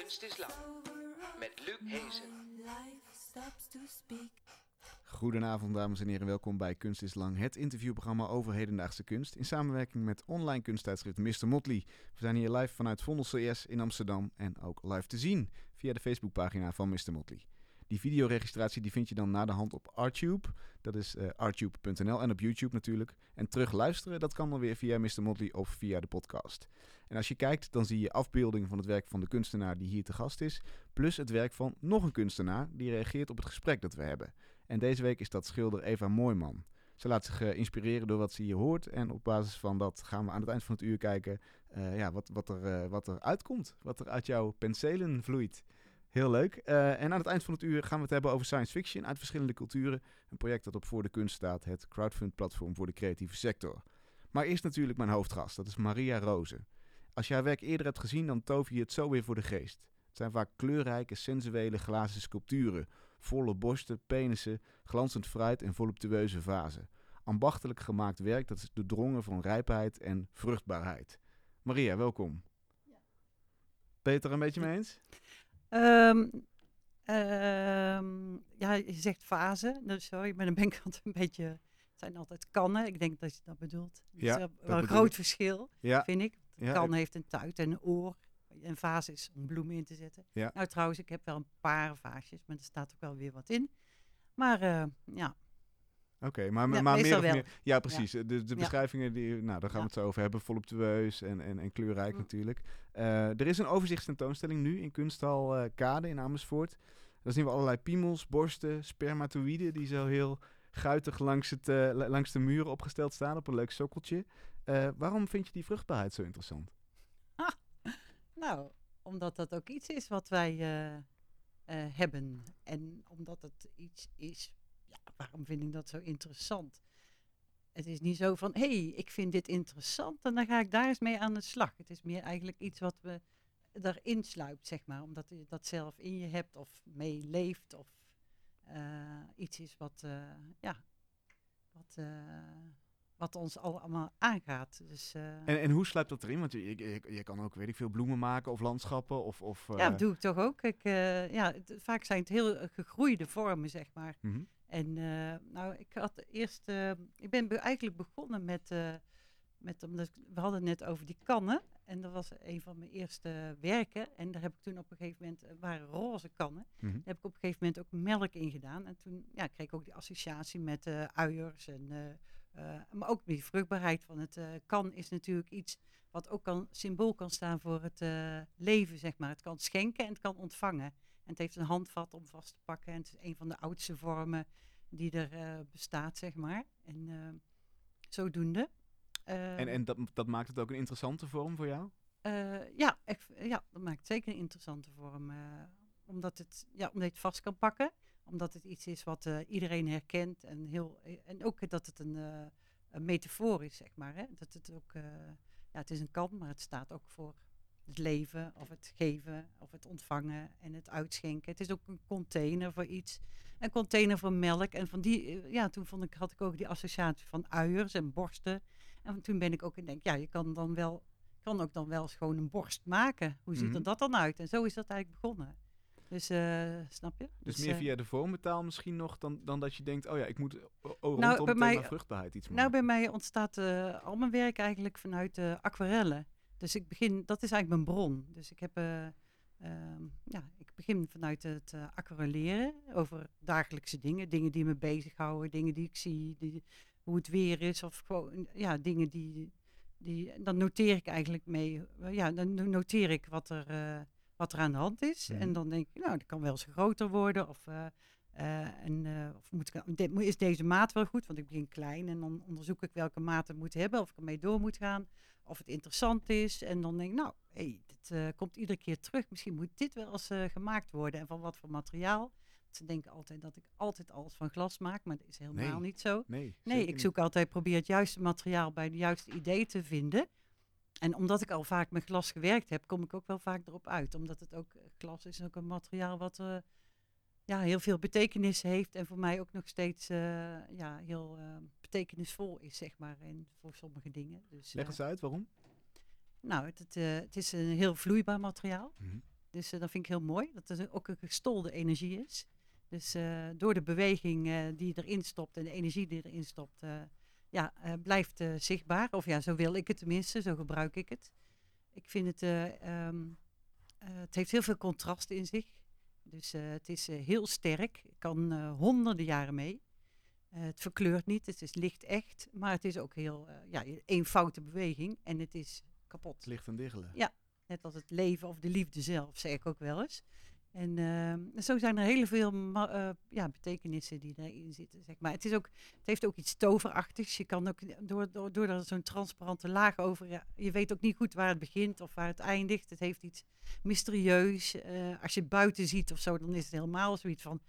Kunst is Lang met Luc Hezen. Goedenavond dames en heren, welkom bij Kunst is Lang, het interviewprogramma over hedendaagse kunst in samenwerking met online kunsttijdschrift Mr. Motley. We zijn hier live vanuit Vondel CS in Amsterdam en ook live te zien via de Facebookpagina van Mr. Motley. Die videoregistratie die vind je dan na de hand op Artube. Dat is uh, artube.nl en op YouTube natuurlijk. En terug luisteren, dat kan dan weer via Mr. Motley of via de podcast. En als je kijkt, dan zie je afbeeldingen van het werk van de kunstenaar die hier te gast is. Plus het werk van nog een kunstenaar die reageert op het gesprek dat we hebben. En deze week is dat schilder Eva Mooiman. Ze laat zich uh, inspireren door wat ze hier hoort. En op basis van dat gaan we aan het eind van het uur kijken uh, ja, wat, wat, er, wat er uitkomt. Wat er uit jouw penselen vloeit. Heel leuk. Uh, en aan het eind van het uur gaan we het hebben over science fiction uit verschillende culturen. Een project dat op Voor de Kunst staat, het crowdfund-platform voor de creatieve sector. Maar eerst natuurlijk mijn hoofdgast, dat is Maria Rozen. Als je haar werk eerder hebt gezien, dan tover je het zo weer voor de geest. Het zijn vaak kleurrijke, sensuele glazen sculpturen. Volle borsten, penissen, glanzend fruit en voluptueuze vazen. Ambachtelijk gemaakt werk dat is doordrongen van rijpheid en vruchtbaarheid. Maria, welkom. Ja. Ben je het er een beetje mee eens? Um, um, ja, je zegt fase, dus sorry, maar dan ben ik altijd een beetje... Het zijn altijd kannen, ik denk dat je dat bedoelt. Dat ja, is wel een groot verschil, ja. vind ik. Een Ja, kan heeft een tuit en een oor. Een vaas is om bloemen in te zetten. Ja. Nou, trouwens, ik heb wel een paar vaasjes, maar er staat ook wel weer wat in. Maar uh, ja, Oké, maar, Ja, maar meer of wel. meer... Ja, precies. De, de Ja. beschrijvingen, die, nou, daar gaan we het zo over hebben. Voluptueus en, en, en kleurrijk Mm. natuurlijk. Eh, er is een overzichtstentoonstelling nu in Kunsthal eh, Kade in Amersfoort. Daar zien we allerlei piemels, borsten, spermatoïden... die zo heel guitig langs, het, eh, la- langs de muren opgesteld staan op een leuk sokkeltje. Eh, waarom vind je die vruchtbaarheid zo interessant? nou, omdat dat ook iets is wat wij eh, eh, hebben. En omdat het iets is, waarom vind ik dat zo interessant? Het is niet zo van, hé, hey, ik vind dit interessant en dan ga ik daar eens mee aan de slag. Het is meer eigenlijk iets wat we erin sluipt, zeg maar. Omdat je dat zelf in je hebt of mee leeft of eh, iets is wat, eh, ja, wat, eh, wat ons al- allemaal aangaat. Dus, En, en hoe sluipt dat erin? Want je, je, kan ook, weet ik veel, bloemen maken of landschappen of... of Ja, dat doe ik toch ook. Ik, ja, het- vaak zijn het heel gegroeide vormen, zeg maar. mhm. En eh, nou, ik had eerst, eh, ik ben be- eigenlijk begonnen met, eh, met omdat we hadden het net over die kannen. En dat was een van mijn eerste werken. En daar heb ik toen op een gegeven moment, waren roze kannen. Mhm. Daar heb ik op een gegeven moment ook melk in gedaan. En toen ja, kreeg ik ook die associatie met uiers. En, maar ook die vruchtbaarheid van het kan is natuurlijk iets wat ook kan, symbool kan staan voor het leven, zeg maar. Het kan schenken en het kan ontvangen. En het heeft een handvat om vast te pakken. En het is een van de oudste vormen die er eh, bestaat, zeg maar. En eh, zodoende. eh, En, en dat, dat maakt het ook een interessante vorm voor jou? ja, ik, ja, dat maakt zeker een interessante vorm. omdat, het, ja, omdat je het vast kan pakken. Omdat het iets is wat iedereen herkent. En, heel, en ook dat het een, een metafoor is, zeg maar. Hè? Dat het ook, ja, het is een kan, maar het staat ook voor het leven of het geven of het ontvangen en het uitschenken. Het is ook een container voor iets. Een container voor melk. En van die, eh, ja, toen vond ik, had ik ook die associatie van uiers en borsten. En toen ben ik ook in denk, ja, je kan dan wel kan ook dan wel gewoon een borst maken. Hoe ziet Mhm. er dat dan uit? En zo is dat eigenlijk begonnen. Dus eh, meer je? Dus, meer eh, via de vormentaal misschien nog dan, dan dat je denkt, oh ja, ik moet o- o- rondom Nou, bij mij- vruchtbaarheid iets maken. Nou, bij mij ontstaat al mijn werk eigenlijk vanuit aquarellen. Dus ik begin, dat is eigenlijk mijn bron. Dus ik heb, eh, ehm, ja, ik begin vanuit het eh, aquarelleren over dagelijkse dingen. Dingen die me bezighouden, dingen die ik zie, die, hoe het weer is. Of gewoon, ja, dingen die, die, dan noteer ik eigenlijk mee. eh, Ja, dan no- noteer ik wat er, wat er aan de hand is. Mhm. En dan denk ik, nou, dat kan wel eens groter worden. Of, en, of moet ik, de- is deze maat wel goed? Want ik begin klein en dan onderzoek ik welke maat het moet hebben. Of ik ermee door moet gaan. Of het interessant is. En dan denk ik, nou, hey, dit eh, komt iedere keer terug. Misschien moet dit wel eens eh, gemaakt worden. En van wat voor materiaal. Ze denken altijd dat ik altijd alles van glas maak. Maar dat is helemaal Nee. niet zo. Nee, ik zoek altijd, probeer het juiste materiaal bij de juiste idee te vinden. En omdat ik al vaak met glas gewerkt heb, kom ik ook wel vaak erop uit. Omdat het ook, eh, glas is ook een materiaal wat eh, ja, heel veel betekenis heeft. En voor mij ook nog steeds eh, ja, heel eh, betekenisvol is, zeg maar. En voor sommige dingen. Dus, Leg eh, eens uit, waarom? nou, het, het, het is een heel vloeibaar materiaal. Mhm. Dus dat vind ik heel mooi. Dat het ook een gestolde energie is. Dus door de beweging die je erin stopt en de energie die je erin stopt, ja, blijft zichtbaar. Of ja, zo wil ik het tenminste, zo gebruik ik het. Ik vind het, eh, ehm, eh, het heeft heel veel contrast in zich. Dus eh, het is eh, heel sterk, kan eh, honderden jaren mee. Het verkleurt niet, het is licht echt, maar het is ook heel, ja, één foute beweging en het is kapot. Het ligt en diggelen. Ja. Net als het leven of de liefde zelf, zeg ik ook wel eens. En ehm, zo zijn er heel veel eh, ja, betekenissen die erin zitten. Zeg maar. het, is ook, het heeft ook iets toverachtigs. Je kan ook door, door, door er zo'n transparante laag over. Ja, je weet ook niet goed waar het begint of waar het eindigt. Het heeft iets mysterieus. Eh, als je het buiten ziet of zo, dan is het helemaal zoiets van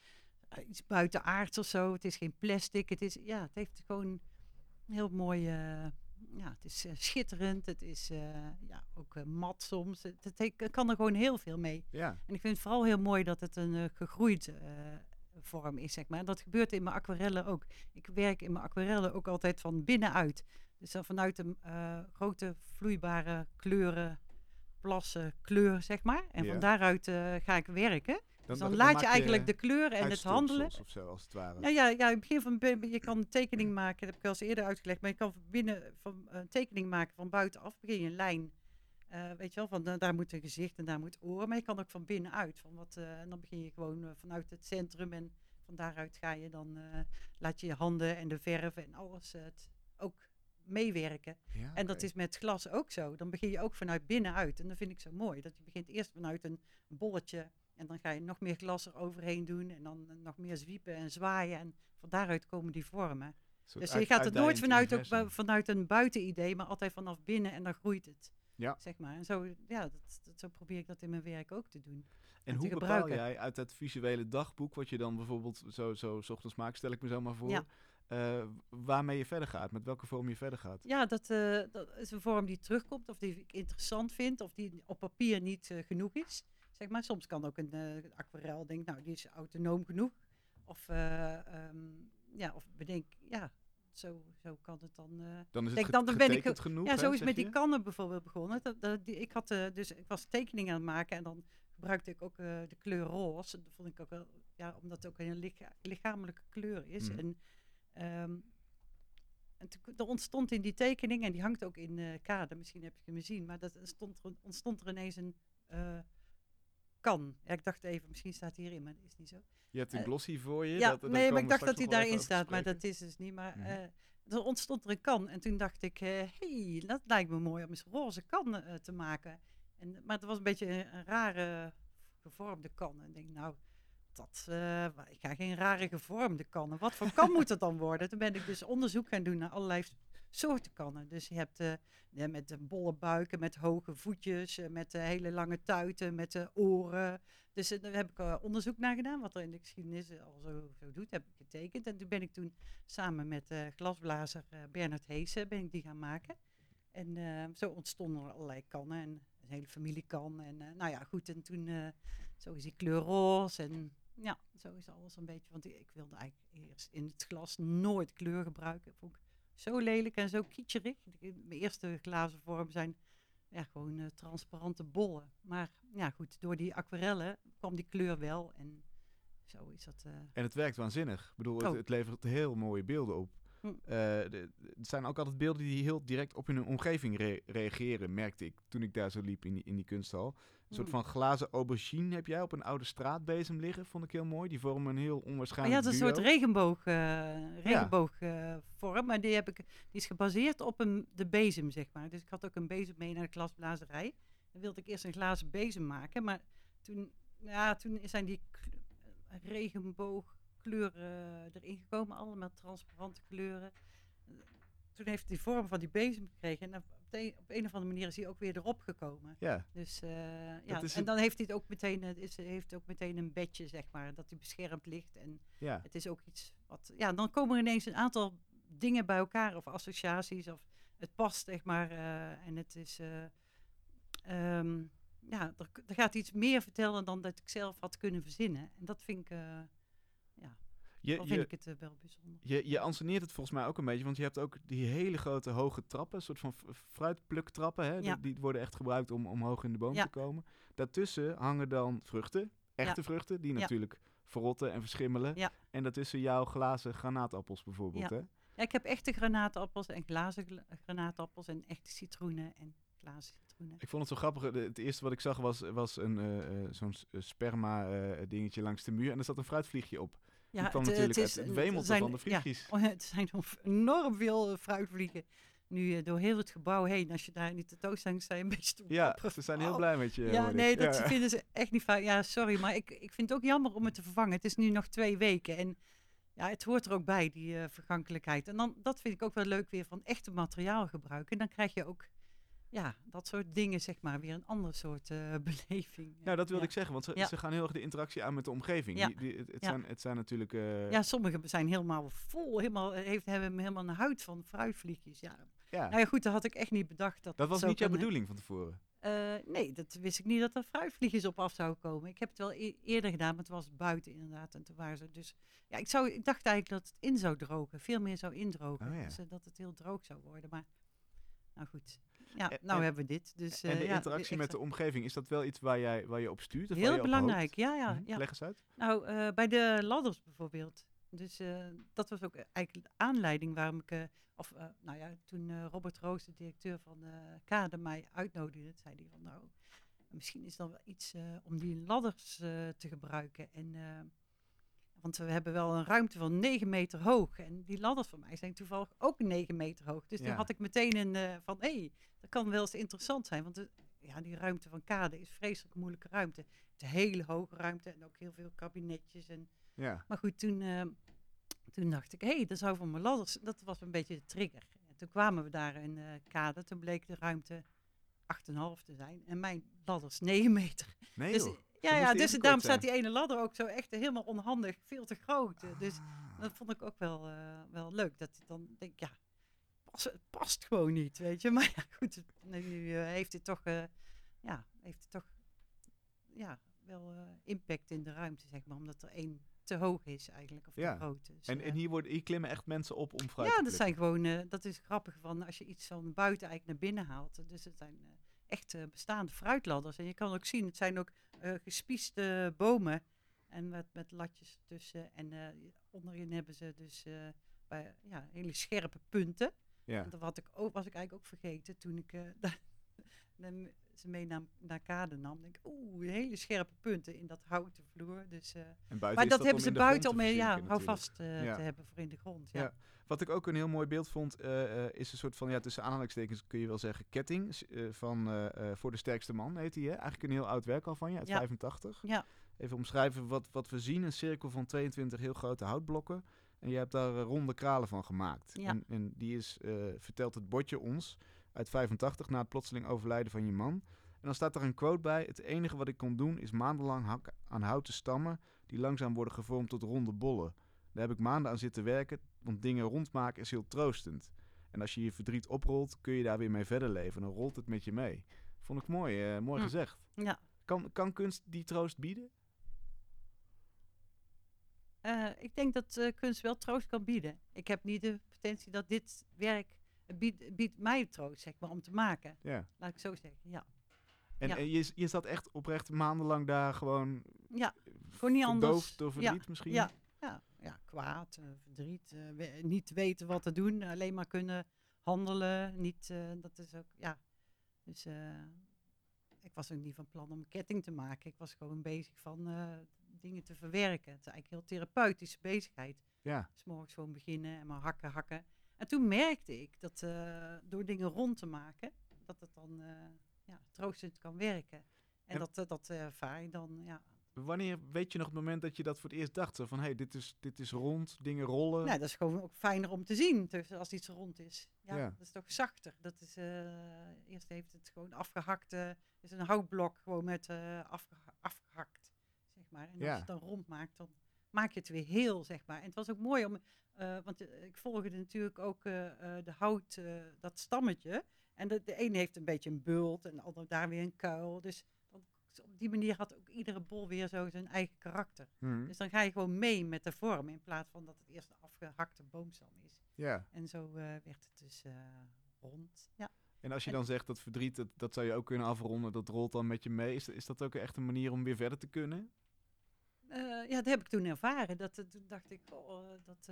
eh, iets buitenaards of zo. Het is geen plastic. Het, is, ja, het heeft gewoon een heel mooi. Ja, het is eh, schitterend. Het is eh, ja, ook eh, mat soms. Het, het he- kan er gewoon heel veel mee. Ja, En ik vind het vooral heel mooi dat het een gegroeid vorm is, zeg maar. Dat gebeurt in mijn aquarellen ook. Ik werk in mijn aquarellen ook altijd van binnenuit. Dus dan vanuit de grote vloeibare kleuren, plassen, kleur, zeg maar. En Ja. van daaruit ga ik werken. Dus dan, dan laat je eigenlijk de kleur en het handelen. Of zo, als het ware. Ja, ja, ja, in het begin van je kan een tekening maken, dat heb ik al eens eerder uitgelegd, maar je kan van binnen van een tekening maken van buitenaf, begin je een lijn. eh, weet je wel, van eh, daar moet een gezicht en daar moet oren, maar je kan ook van binnenuit. Van wat, eh, en dan begin je gewoon eh, vanuit het centrum en van daaruit ga je dan, eh, laat je je handen en de verf en alles eh, het ook meewerken. Ja, En dat is met glas ook zo. Dan begin je ook vanuit binnenuit. En dat vind ik zo mooi. Dat je begint eerst vanuit een bolletje. En dan ga je nog meer glas eroverheen doen. En dan eh, nog meer zwiepen en zwaaien. En van daaruit komen die vormen. Dus je gaat het nooit vanuit, ook, vanuit een buitenidee. Maar altijd vanaf binnen. En dan groeit het. Ja. Zeg maar. En zo, ja, dat, dat- zo probeer ik dat in mijn werk ook te doen. En hoe bepaal jij uit dat visuele dagboek, wat je dan bijvoorbeeld zo, zo 's ochtends maakt, stel ik me zo maar voor, Ja. eh, waarmee je verder gaat, met welke vorm je verder gaat? Ja, dat, eh, dat is een vorm die terugkomt. Of die ik interessant vind. Of die op papier niet genoeg is. Zeg maar. Soms kan ook een eh, aquarel denk nou die is autonoom genoeg. Of, eh, ehm, ja, of bedenk, ja, zo, zo kan het dan. eh, Dan is het dan ben ik genoeg, ja, zo is met die kannen bijvoorbeeld begonnen. Dat, dat, die, ik, had, dus, ik was tekeningen aan het maken en dan gebruikte ik ook de kleur roze. Dat vond ik ook wel, ja, omdat het ook een licha- lichamelijke kleur is. Mhm. En, ehm, en toen- er ontstond in die tekening, en die hangt ook in eh kade, misschien heb je hem gezien, maar dat stond er, ontstond er ineens een kan. Ja, ik dacht even, misschien staat hij hierin, maar dat is niet zo. Je hebt een eh, glossy voor je. Ja, dat, daar nee, maar ik dacht dat hij daarin staat, maar dat is dus niet. Maar Mhm. eh, er ontstond er een kan en toen dacht ik, hé, hey, dat lijkt me mooi om eens roze kan eh, te maken. En, maar het was een beetje een, een rare gevormde kan. En ik denk, nou, dat, eh, ik ga geen rare gevormde kannen. Wat voor kan moet het dan worden? Toen ben ik dus onderzoek gaan doen naar allerlei soorten kannen. Dus je hebt ja, met bolle buiken, met hoge voetjes, eh, met eh, hele lange tuiten, met oren. Dus daar heb ik onderzoek naar gedaan, wat er in de geschiedenis al zo, doet, heb ik getekend. En toen ben ik toen samen met glasblazer Bernard Heesen ben ik die gaan maken. En zo ontstonden er allerlei kannen en een hele familie kan. En nou ja, goed, en toen eh, zo is die kleur en ja, zo is alles een beetje. Want ik wilde eigenlijk eerst in het glas nooit kleur gebruiken. Vond ik zo lelijk en zo kitscherig. Ik- Mijn eerste glazen vorm zijn ja, gewoon eh, transparante bollen. Maar ja, goed, door die aquarellen kwam die kleur wel. En zo is dat. eh, En het werkt waanzinnig. Ik bedoel, het, Oh. het levert heel mooie beelden op. De- het zijn ook altijd beelden die heel direct op hun omgeving re- reageren, merkte ik toen ik daar zo liep in die, in die kunsthal. Een soort hm. van glazen aubergine heb jij op een oude straatbezem liggen, vond ik heel mooi. Die vormen een heel Oh onwaarschijnlijk ja, dat is een soort regenboog, eh regenboogvorm. maar die, heb ik, die is gebaseerd op een, de bezem, zeg maar. Dus ik had ook een bezem mee naar de glasblazerij. Dan wilde ik eerst een glazen bezem maken. Maar toen, ja, toen zijn die kle- eh, regenboogkleuren erin gekomen. Allemaal transparante kleuren. Eh, Toen heeft die vorm van die bezem gekregen. En op, de, op een of andere manier is hij ook weer erop gekomen. Ja, Dus eh, ja, en dan heeft hij het ook meteen, eh, is, heeft ook meteen een bedje, zeg maar, dat hij beschermd ligt. En ja. het is ook iets wat, ja, dan komen er ineens een aantal dingen bij elkaar of associaties of het past, zeg maar. eh, en het is, eh, ehm, ja, er, er gaat iets meer vertellen dan dat ik zelf had kunnen verzinnen. En dat vind ik, eh. Je, Dan vind je, ik het eh, wel bijzonder. je, je anseneert het volgens mij ook een beetje, want je hebt ook die hele grote hoge trappen, een soort van fruitpluktrappen. Hè? Ja. Die, die worden echt gebruikt om omhoog in de boom Ja. te komen. Daartussen hangen dan vruchten, echte vruchten, die natuurlijk verrotten en verschimmelen. Ja. En daartussen jouw glazen granaatappels bijvoorbeeld. Ja. Hè? Ja, ik heb echte granaatappels en glazen gla- granaatappels en echte citroenen en glazen citroenen. Ik vond het zo grappig. de- Het eerste wat ik zag was, was een, eh, zo'n sperma dingetje langs de muur. En er zat een fruitvliegje op. Ja, die kwam het, eh, natuurlijk het uit is- het wemelt er zijn- van de ja, vliegjes. oh, het zijn enorm veel eh, fruitvliegen. Nu eh, door heel het gebouw heen. Als je daar in die tentoonstelling staat, een beetje te Ja, ze zijn heel oh, blij met je. Ja, nee, dat Ja. vinden ze echt niet fijn. Ja, sorry, maar ik, ik vind het ook jammer om het te vervangen. Het is nu nog twee weken en ja, het hoort er ook bij, die vergankelijkheid. En dan, dat vind ik ook wel leuk weer van echte materiaal gebruiken. En dan krijg je ook, ja, dat soort dingen, zeg maar, weer een ander soort eh, beleving. Nou, dat wilde ja. ik zeggen, want ze, Ja. ze gaan heel erg de interactie aan met de omgeving. Ja. Die, die, het, zijn, het zijn natuurlijk... eh, Ja, sommige zijn helemaal vol, helemaal, eh, heeft, hebben helemaal een huid van fruitvliegjes. Ja. ja. Nou ja, goed, dat had ik echt niet bedacht. Dat, dat was niet jouw bedoeling van tevoren. Eh, nee, dat wist ik niet dat er fruitvliegjes op af zouden komen. Ik heb het wel e- eerder gedaan, maar het was buiten inderdaad. En toen waren ze dus... Ja, ik, zou, ik dacht eigenlijk dat het in zou drogen. Veel meer zou indrogen. Oh ja. Dus eh, dat het heel droog zou worden. Maar, nou goed. Ja, nou en- hebben we dit. Dus, en de eh, ja, interactie met de omgeving, is dat wel iets waar, jij, waar je op stuurt? Of Heel je belangrijk, ja, ja, Mhm. ja. Leg eens uit. Nou, eh, bij de ladders bijvoorbeeld. Dus eh, dat was ook eigenlijk de aanleiding waarom ik... of, nou ja, toen Robert Roos, de directeur van Kade, mij uitnodigde, zei hij van nou, misschien is dan wel iets om die ladders te gebruiken. En, want we hebben wel een ruimte van 9 meter hoog. En die ladders van mij zijn toevallig ook 9 meter hoog. Dus Ja. toen had ik meteen een eh, van, hé, hey, dat kan wel eens interessant zijn. Want de, ja, die ruimte van Kade is vreselijk moeilijke ruimte. Het is een hele hoge ruimte en ook heel veel kabinetjes. En, Ja. maar goed, toen, eh, toen dacht ik, hé, hey, dat zou voor mijn ladders, dat was een beetje de trigger. En toen kwamen we daar in eh Kade, toen bleek de ruimte 8,5 te zijn. En mijn ladders 9 meter. Nee Dus, joh. Ja, ja, dus daarom staat die ene ladder ook zo echt helemaal onhandig, veel te groot. eh, Dus Ah. dat vond ik ook wel, eh, wel leuk. Dat ik dan denk, ja, pas, het past gewoon niet, weet je. Maar ja, goed, het- nu eh, heeft het toch, ja, heeft het toch, ja, wel impact in de ruimte, zeg maar. Omdat er één te hoog is eigenlijk, of Ja. te groot. Dus, En, en hier, worden, hier klimmen echt mensen op om fruit ja, te dat zijn gewoon, dat is grappig van als je iets van buiten eigenlijk naar binnen haalt. Dus het zijn echt bestaande fruitladders. En je kan ook zien, het zijn ook eh gespieste bomen. En met, met latjes tussen. En eh, onderin hebben ze dus eh, bij, ja, hele scherpe punten. Ja. En dat had ik ook, was ik eigenlijk ook vergeten toen ik de- ze mee naar, naar kade nam. Denk ik, oeh, hele scherpe punten in dat houten vloer. Dus, En buiten maar dat, dat hebben ze buiten te om eh, ja, hou vast eh, Ja. te hebben voor in de grond. Ja. Ja. Wat ik ook een heel mooi beeld vond, is een soort van, ja, tussen aanhalingstekens kun je wel zeggen, ketting van Voor de Sterkste Man heet hè? Eigenlijk een heel oud werk al van je, uit Ja. 85. Ja. Even omschrijven wat, wat we zien, een cirkel van 22 heel grote houtblokken. En je hebt daar ronde kralen van gemaakt. Ja. En, en die is, vertelt het bordje ons, uit 85, na het plotseling overlijden van je man. En dan staat er een quote bij, het enige wat ik kon doen is maandenlang hakken aan houten stammen die langzaam worden gevormd tot ronde bollen. Daar heb ik maanden aan zitten werken, want dingen rondmaken is heel troostend. En als je je verdriet oprolt, kun je daar weer mee verder leven. Dan rolt het met je mee. Vond ik mooi, eh, mooi Hm. gezegd. Ja. Kan, kan kunst die troost bieden? Eh, ik denk dat eh, kunst wel troost kan bieden. Ik heb niet de potentie dat dit werk biedt, biedt mij troost, zeg maar, om te maken. Ja. Laat ik zo zeggen. Ja, En, Ja. en je, je zat echt oprecht maandenlang daar gewoon ja gewoon niet anders. verdoofd door verdriet misschien? Ja, ja, ja kwaad, eh, verdriet, eh, we- niet weten wat te doen, alleen maar kunnen handelen. Niet, eh, dat is ook, ja. Dus ik was ook niet van plan om een ketting te maken. Ik was gewoon bezig van dingen te verwerken. Het is eigenlijk een heel therapeutische bezigheid. Ja. S morgens gewoon beginnen en maar hakken, hakken. En toen merkte ik dat eh, door dingen rond te maken, dat het dan eh, ja, troostend kan werken. En, En- dat, eh, dat ervaar je dan, ja. Wanneer weet je nog het moment dat je dat voor het eerst dacht? Zo van, hé, hey, dit, is, dit is rond, dingen rollen. Nou, dat is gewoon ook fijner om te zien dus als iets rond is. Ja, Ja. dat is toch zachter. Dat is, eerst heeft het gewoon afgehakt, eh, is een houtblok gewoon met eh, afgeha- afgehakt, zeg maar. En als Ja. je het dan rond maakt, dan maak je het weer heel, zeg maar. En het was ook mooi om, eh, want eh, ik volgde natuurlijk ook eh, de hout, dat stammetje. En de, de ene heeft een beetje een bult en de andere daar weer een kuil. Dus dan op die manier had ook iedere bol weer zo zijn eigen karakter. Mhm. Dus dan ga je gewoon mee met de vorm in plaats van dat het eerst een afgehakte boomstam is. Ja. En zo werd het dus rond. Ja. En als je dan zegt dat verdriet, dat, dat zou je ook kunnen afronden, dat rolt dan met je mee. Is, is dat ook echt een manier om weer verder te kunnen? Eh, ja, dat heb ik toen ervaren. Dat, eh, toen dacht ik, oh, eh, dat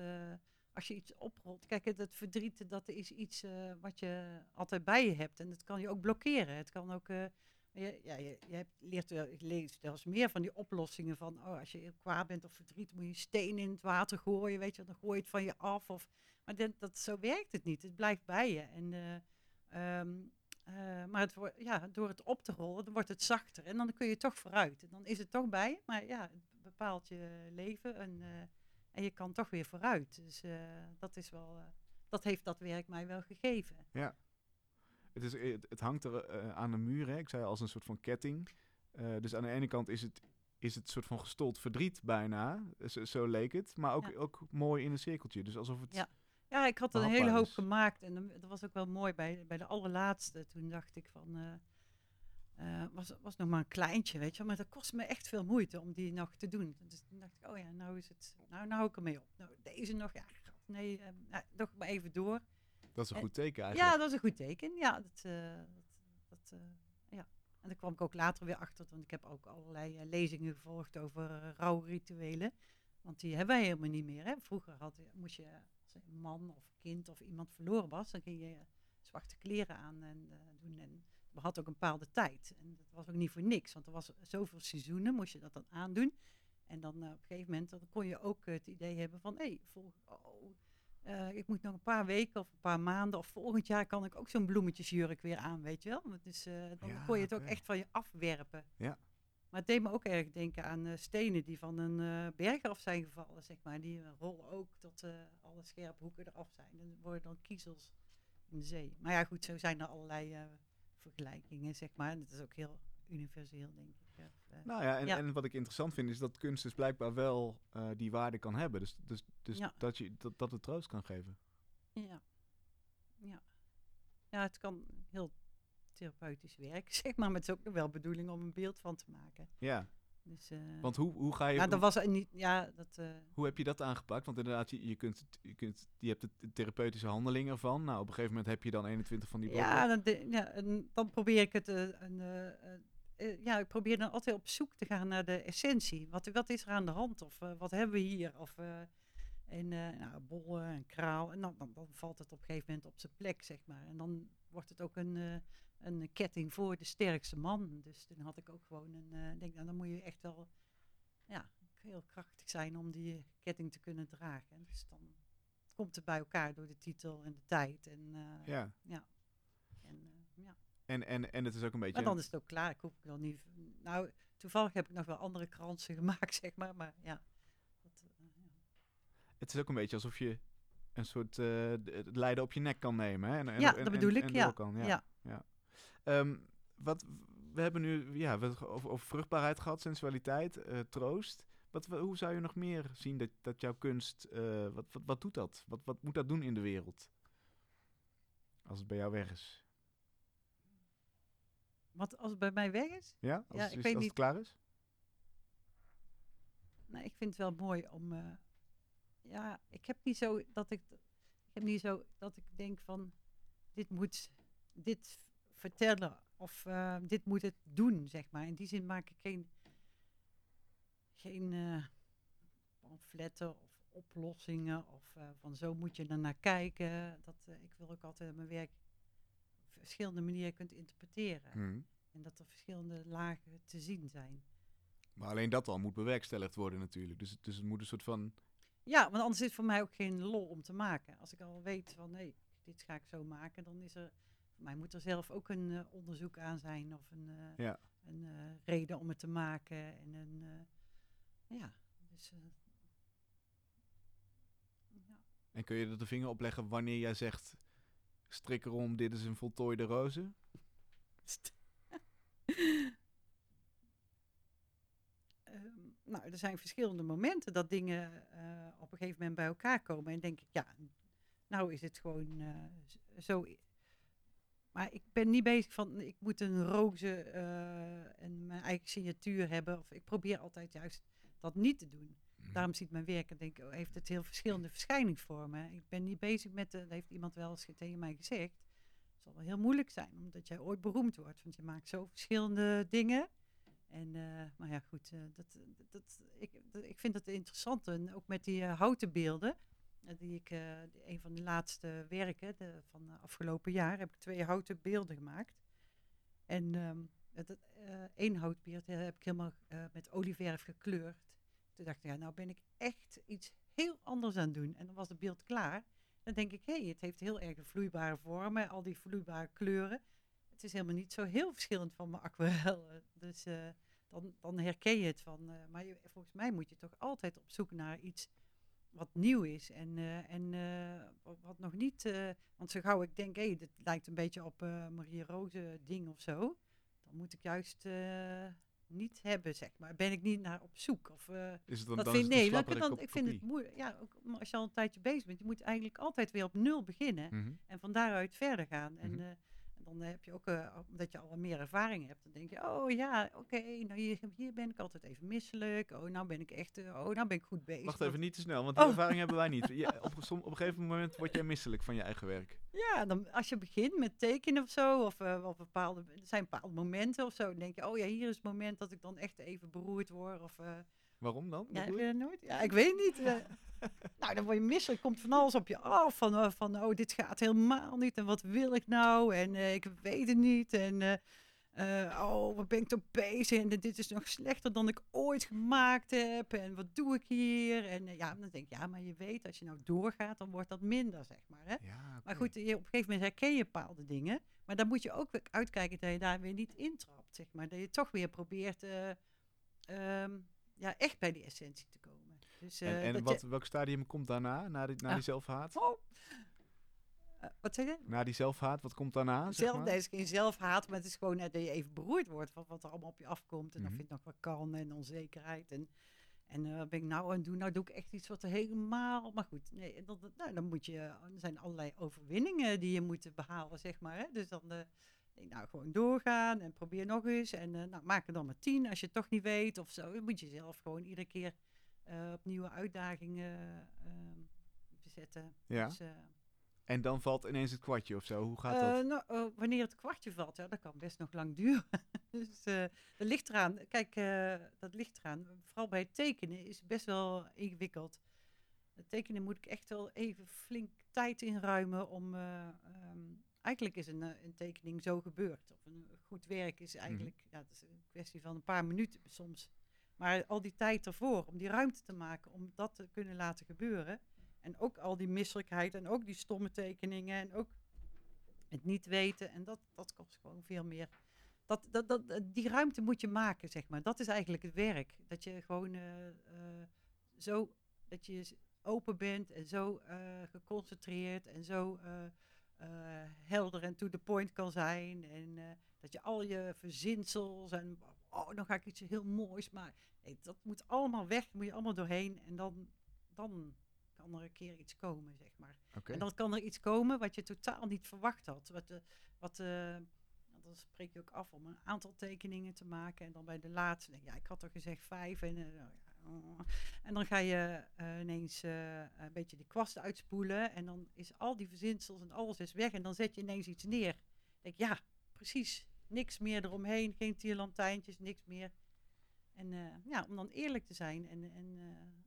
als je iets oprolt. Kijk, het, verdriet, dat is iets wat je altijd bij je hebt. En dat kan je ook blokkeren. Het kan ook. je, ja, je, je hebt, leert wel, ik lees zelfs meer van die oplossingen van, oh, als je kwaad bent of verdriet, moet je steen in het water gooien, weet je, dan gooi je het van je af. Of, maar dat, dat, zo werkt het niet. Het blijft bij je. En, eh, ehm, eh, maar het ja, door het op te rollen, dan wordt het zachter. En dan kun je toch vooruit. En dan is het toch bij je. Maar ja, bepaalt je leven. En, eh, en je kan toch weer vooruit. Dus eh, dat is wel... eh, dat heeft dat werk mij wel gegeven. Het, is, het, het hangt er aan de muur, hè? ik zei als een soort van ketting. Dus aan de ene kant is het, is het soort van gestold verdriet bijna, zo, zo leek het. Maar ook, Ja. ook mooi in een cirkeltje. Dus alsof het... Ja. Ja, ik had er een hele hoop is. gemaakt. En dat was ook wel mooi bij, bij de allerlaatste. Toen dacht ik van... eh, was, was nog maar een kleintje, weet je wel. Maar dat kost me echt veel moeite om die nog te doen. Dus toen dacht ik, oh ja, nou is het... Nou, nou hou ik ermee op. Nou, deze nog, ja, nee, nou, nog maar even door. Dat is een En- goed teken eigenlijk. Ja, dat is een goed teken. Ja, dat, eh, dat, dat, ja. En daar kwam ik ook later weer achter, want ik heb ook allerlei lezingen gevolgd over uh, rouwrituelen. Want die hebben wij helemaal niet meer. Hè. Vroeger had, je- moest je, als een man of kind of iemand verloren was, dan ging je zwarte kleren aan en doen. En hadden ook een bepaalde tijd. En dat was ook niet voor niks, want er was zoveel seizoenen, moest je dat dan aandoen. En dan eh, op een gegeven moment dan kon je ook eh, het idee hebben van, hé, hey, vol- oh, eh, ik moet nog een paar weken of een paar maanden of volgend jaar kan ik ook zo'n bloemetjesjurk weer aan, weet je wel. Dus, dan Ja, kon je het ook echt van je afwerpen. Ja. Maar het deed me ook erg denken aan stenen die van een berg af zijn gevallen, zeg maar. Die rollen ook tot alle scherpe hoeken eraf zijn. En worden dan kiezels in de zee. Maar ja, goed, zo zijn er allerlei vergelijkingen, zeg maar. En dat is ook heel universeel, denk ik. of, eh, Nou ja en, Ja. en wat ik interessant vind is dat kunst dus blijkbaar wel eh, die waarde kan hebben. Dus, dus, dus Ja. dat, je, dat, dat het troost kan geven. Ja. Ja. Ja, het kan heel therapeutisch werken, zeg maar. Maar het is ook wel bedoeling om een beeld van te maken. Ja, Dus, eh, want hoe, hoe ga je... nou, dat was niet, ja, dat, eh, Hoe heb je dat aangepakt? Want inderdaad, je, je, kunt, je, kunt, je hebt de therapeutische handeling ervan. Nou, op een gegeven moment heb je dan 21 van die blokken. ja, dan, de- ja, dan probeer ik het, eh, een, ja, ik probeer dan altijd op zoek te gaan naar de essentie. Wat, wat is er aan de hand? Of wat hebben we hier? Of, en nou, bollen en kraal. En dan, dan, dan valt het op een gegeven moment op zijn plek, zeg maar. En dan wordt het ook een, eh, een ketting voor de sterkste man. Dus toen had ik ook gewoon een... eh, denk, nou, dan moet je echt wel ja, heel krachtig zijn om die ketting te kunnen dragen. En dus dan komt het bij elkaar door de titel en de tijd. En, eh, Ja. en, eh, ja. En, en, en het is ook een beetje... Maar dan is het ook klaar. Ik hoef ik wel niet. Nou, toevallig heb ik nog wel andere kransen gemaakt, zeg maar. Maar ja. Dat, ja. Het is ook een beetje alsof je een soort het lijden op je nek kan nemen. Hè? En, en, Ja, dat en- bedoel ik, ja. kan, ja. Ja. Ehm, wat, we hebben nu ja, we hebben over, over vruchtbaarheid gehad, sensualiteit, eh, troost. Wat, wa- hoe zou je nog meer zien dat, dat jouw kunst, eh, wat, wat, wat doet dat? Wat, wat moet dat doen in de wereld? Als het bij jou weg is. Wat als het bij mij weg is? Ja? Als, Ja, het, ik is- weet als niet. het klaar is? Nou, ik vind het wel mooi om. Ja, ik heb niet zo dat ik. Ik heb niet zo dat ik denk van. Dit moet. Dit vertellen. Of eh, dit moet het doen, zeg maar. In die zin maak ik geen. Geen eh, pamfletten of oplossingen. Of eh, van zo moet je er naar kijken. Dat, ik wil ook altijd mijn werk op verschillende manieren kunt interpreteren. Hmm. En dat er verschillende lagen te zien zijn. Maar alleen dat al moet bewerkstelligd worden natuurlijk. Dus, dus het moet een soort van... Ja, want anders is het voor mij ook geen lol om te maken. Als ik al weet van nee, dit ga ik zo maken, dan is er. Voor mij moet er zelf ook een eh, onderzoek aan zijn of een, eh, Ja. een eh, reden om het te maken. En een, ja, dus. ja. En kun je er de vinger op leggen wanneer jij zegt... Strik erom, dit is een voltooide roze? Ehm, nou, er zijn verschillende momenten dat dingen eh, op een gegeven moment bij elkaar komen. En denk ik, ja, nou is het gewoon eh, zo. Maar ik ben niet bezig van, ik moet een roze eh, en mijn eigen signatuur hebben. Of ik probeer altijd juist dat niet te doen. Mhm. Daarom ziet mijn werk en denk ik, oh, heeft het heel verschillende verschijningsvormen. Ik ben niet bezig met, dat heeft iemand wel eens tegen mij gezegd. Het zal wel heel moeilijk zijn, omdat jij ooit beroemd wordt. Want je maakt zo verschillende dingen. En, eh, maar ja, goed, eh, dat, dat, ik, dat- ik vind het interessant. En ook met die eh, houten beelden, die ik, een van de laatste werken de, van afgelopen jaar, heb ik twee houten beelden gemaakt. En ehm het, één houtbeeld heb ik helemaal met olieverf gekleurd. Toen dacht ik, ja, nou ben ik echt iets heel anders aan het doen. En dan was het beeld klaar. Dan denk ik, hé, hey, het heeft heel erg vloeibare vormen, al die vloeibare kleuren. Het is helemaal niet zo heel verschillend van mijn aquarellen. Dus eh, dan, dan herken je het van. eh, maar je- volgens mij moet je toch altijd op zoek naar iets wat nieuw is. En, eh, en eh, wat- nog niet. eh, want zo gauw ik denk, hé, dit lijkt een beetje op eh Marie Roze ding of zo. Dan moet ik juist eh, niet hebben, zeg maar. Ben ik niet naar op zoek. Of, eh, Is het dan, dat dan vind is nee, dan, slapperik dan, ik vind het moeilijk. Ja, ook als je al een tijdje bezig bent, je moet eigenlijk altijd weer op nul beginnen. Mhm. En van daaruit verder gaan. En Mhm. Dan heb je ook, eh, omdat je al wat meer ervaring hebt, dan denk je, oh ja, oké, nou hier, hier ben ik altijd even misselijk. Oh, nou ben ik echt, eh, oh, nou ben ik goed bezig. Wacht even, niet te snel, want die Oh. ervaring hebben wij niet. Je, op, som- op een gegeven moment word jij misselijk van je eigen werk. Ja, dan, als je begint met tekenen of zo, of, eh, of bepaalde, er zijn bepaalde momenten of zo, dan denk je, oh ja, hier is het moment dat ik dan echt even beroerd word. Of, Waarom dan? Ja, dat nooit? Ja, ik weet niet. eh. nou, dan word je misselijk, komt van alles op je af. Van, eh, van oh, dit gaat helemaal niet. En wat wil ik nou? En eh, ik weet het niet. En oh, wat ben ik toch bezig? En dit is nog slechter dan ik ooit gemaakt heb. En wat doe ik hier? En ja, dan denk ik, ja, maar je weet, als je nou doorgaat, dan wordt dat minder, zeg maar. Hè? Ja, Maar goed, je, op een gegeven moment herken je bepaalde dingen. Maar dan moet je ook uitkijken dat je daar weer niet intrapt, zeg maar. Dat je toch weer probeert eh, ehm, ja, echt bij die essentie te komen. Dus, En, eh, en wat, je- welk stadium komt daarna, na die, na Ah. die zelfhaat? Oh. Eh, wat zeg je? Na die zelfhaat, wat komt daarna? zeg Zelf, maar? het is geen zelfhaat, maar het is gewoon dat je even beroerd wordt van wat er allemaal op je afkomt. En Mhm. dan vind ik nog wat kan en onzekerheid. En, en wat ben ik nou aan het doen? Nou doe ik echt iets wat er helemaal... Maar goed, nee, nou, dan moet je... Er zijn allerlei overwinningen die je moet behalen, zeg maar. Hè? Dus dan... denk nou, gewoon doorgaan en probeer nog eens. En eh, nou, maak er dan maar tien als je het toch niet weet of zo. Dan moet je zelf gewoon iedere keer eh, op nieuwe uitdagingen ehm, zetten. Ja. Dus, eh, En dan valt ineens het kwartje of zo. Hoe gaat dat? nou, wanneer het kwartje valt, ja, dat kan best nog lang duren. dus dat ligt eraan. Kijk, dat ligt eraan. Vooral bij het tekenen is het best wel ingewikkeld. Het tekenen moet ik echt wel even flink tijd inruimen om... eh, ehm, eigenlijk is een, eh, een tekening zo gebeurd. Of een goed werk is eigenlijk... Ja, het is een kwestie van een paar minuten soms. Maar al die tijd ervoor, om die ruimte te maken, om dat te kunnen laten gebeuren... En ook al die misselijkheid en ook die stomme tekeningen en ook het niet weten. En dat, dat kost gewoon veel meer. Dat, dat, dat, eh, die ruimte moet je maken, zeg maar. Dat is eigenlijk het werk. Dat je gewoon eh, zo, dat je open bent en zo geconcentreerd en zo helder en to the point kan zijn. En eh, dat je al je verzinsels en, oh, dan ga ik iets heel moois maken. Nee, dat moet allemaal weg, moet je allemaal doorheen. En dan, dan kan er een keer iets komen, zeg maar. En dan kan er iets komen wat je totaal niet verwacht had. Wat, eh, wat, eh, dan spreek je ook af om een aantal tekeningen te maken. En dan bij de laatste, denk ja, ik had er gezegd vijf. En, eh, nou ja, oh. en dan ga je eh, ineens eh, een beetje die kwast uitspoelen. En dan is al die verzinsels en alles is weg. En dan zet je ineens iets neer. Ik denk, ja, precies. Niks meer eromheen, geen tierlantijntjes, niks meer. En eh, ja, om dan eerlijk te zijn. En, en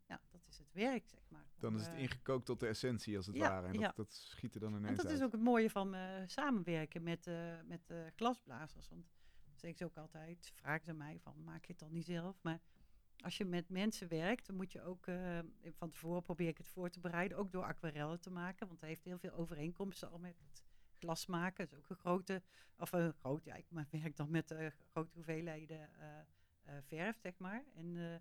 ja, dat is het werk, zeg maar. Dan is het ingekookt tot de essentie, als het ja, ware. En dat, ja. dat schiet er dan en ineens dat uit. is ook het mooie van samenwerken met, met glasblazers. Want dat zeg ik ze ook altijd, vragen ze mij van, maak je het dan niet zelf? Maar als je met mensen werkt, dan moet je ook, eh, van tevoren probeer ik het voor te bereiden, ook door aquarellen te maken. Want hij heeft heel veel overeenkomsten al met het glas maken. Dat is ook een grote, of een groot, ja, ik werk dan met eh, grote hoeveelheden eh, eh, verf, zeg maar. En, eh,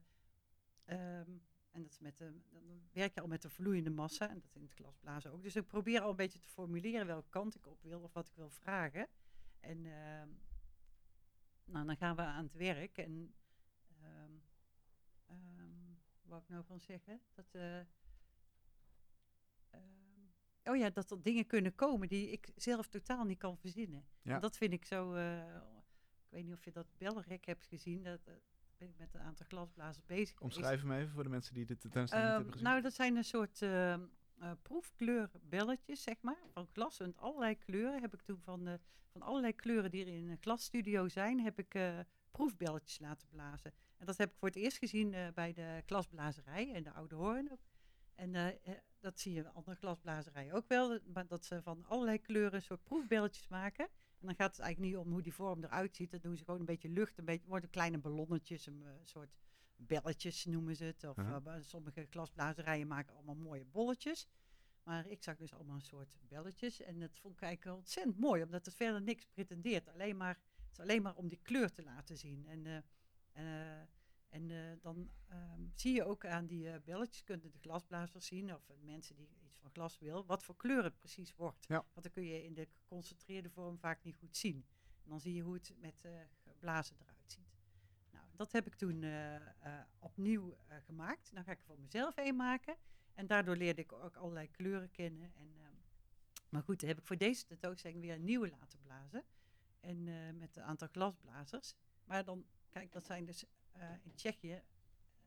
ehm, en dat is met de, dan werk je al met de vloeiende massa. En dat in het glasblazen ook. Dus ik probeer al een beetje te formuleren welke kant ik op wil of wat ik wil vragen. En ehm, nou, dan gaan we aan het werk. En ehm ehm, wat ik nou van zeggen? Dat, eh, ehm, oh ja, dat er dingen kunnen komen die ik zelf totaal niet kan verzinnen. Ja. En dat vind ik zo, eh, ik weet niet of je dat belrek hebt gezien, dat eh, ben ik met een aantal glasblazers bezig. Omschrijf hem even voor de mensen die de tentoonstelling niet Ehm, hebben gezien. nou, dat zijn een soort proefkleurbelletjes, zeg maar, van glas. En allerlei kleuren heb ik toen van, van allerlei kleuren die er in een glasstudio zijn, heb ik proefbelletjes laten blazen. En dat heb ik voor het eerst gezien eh, bij de glasblazerij en de Oude Hoorn. En eh, eh, dat zie je bij andere glasblazerijen ook wel, dat- maar dat ze van allerlei kleuren een soort proefbelletjes maken. En dan gaat het eigenlijk niet om hoe die vorm eruit ziet. Dan doen ze gewoon een beetje lucht, een beetje, worden kleine ballonnetjes, een soort belletjes noemen ze het. Of bij sommige glasblazerijen maken allemaal mooie bolletjes. Maar ik zag dus allemaal een soort belletjes. En dat vond ik eigenlijk ontzettend mooi, omdat het verder niks pretendeert. Alleen maar, het is alleen maar om die kleur te laten zien. En, en eh, dan ehm, zie je ook aan die eh, belletjes, kunnen de glasblazers zien, of eh, mensen die iets van glas wil, wat voor kleur het precies wordt. Ja. Want dan kun je in de geconcentreerde vorm vaak niet goed zien. En dan zie je hoe het met eh geblazen eruit ziet. Nou, dat heb ik toen eh, eh, opnieuw eh, gemaakt. Dan ga ik er voor mezelf een maken. En daardoor leerde ik ook allerlei kleuren kennen. En, ehm, maar goed, dan heb ik voor deze tentoonstelling weer een nieuwe laten blazen. En eh, met een aantal glasblazers. Maar dan, kijk, dat zijn dus eh, in Tsjechië eh,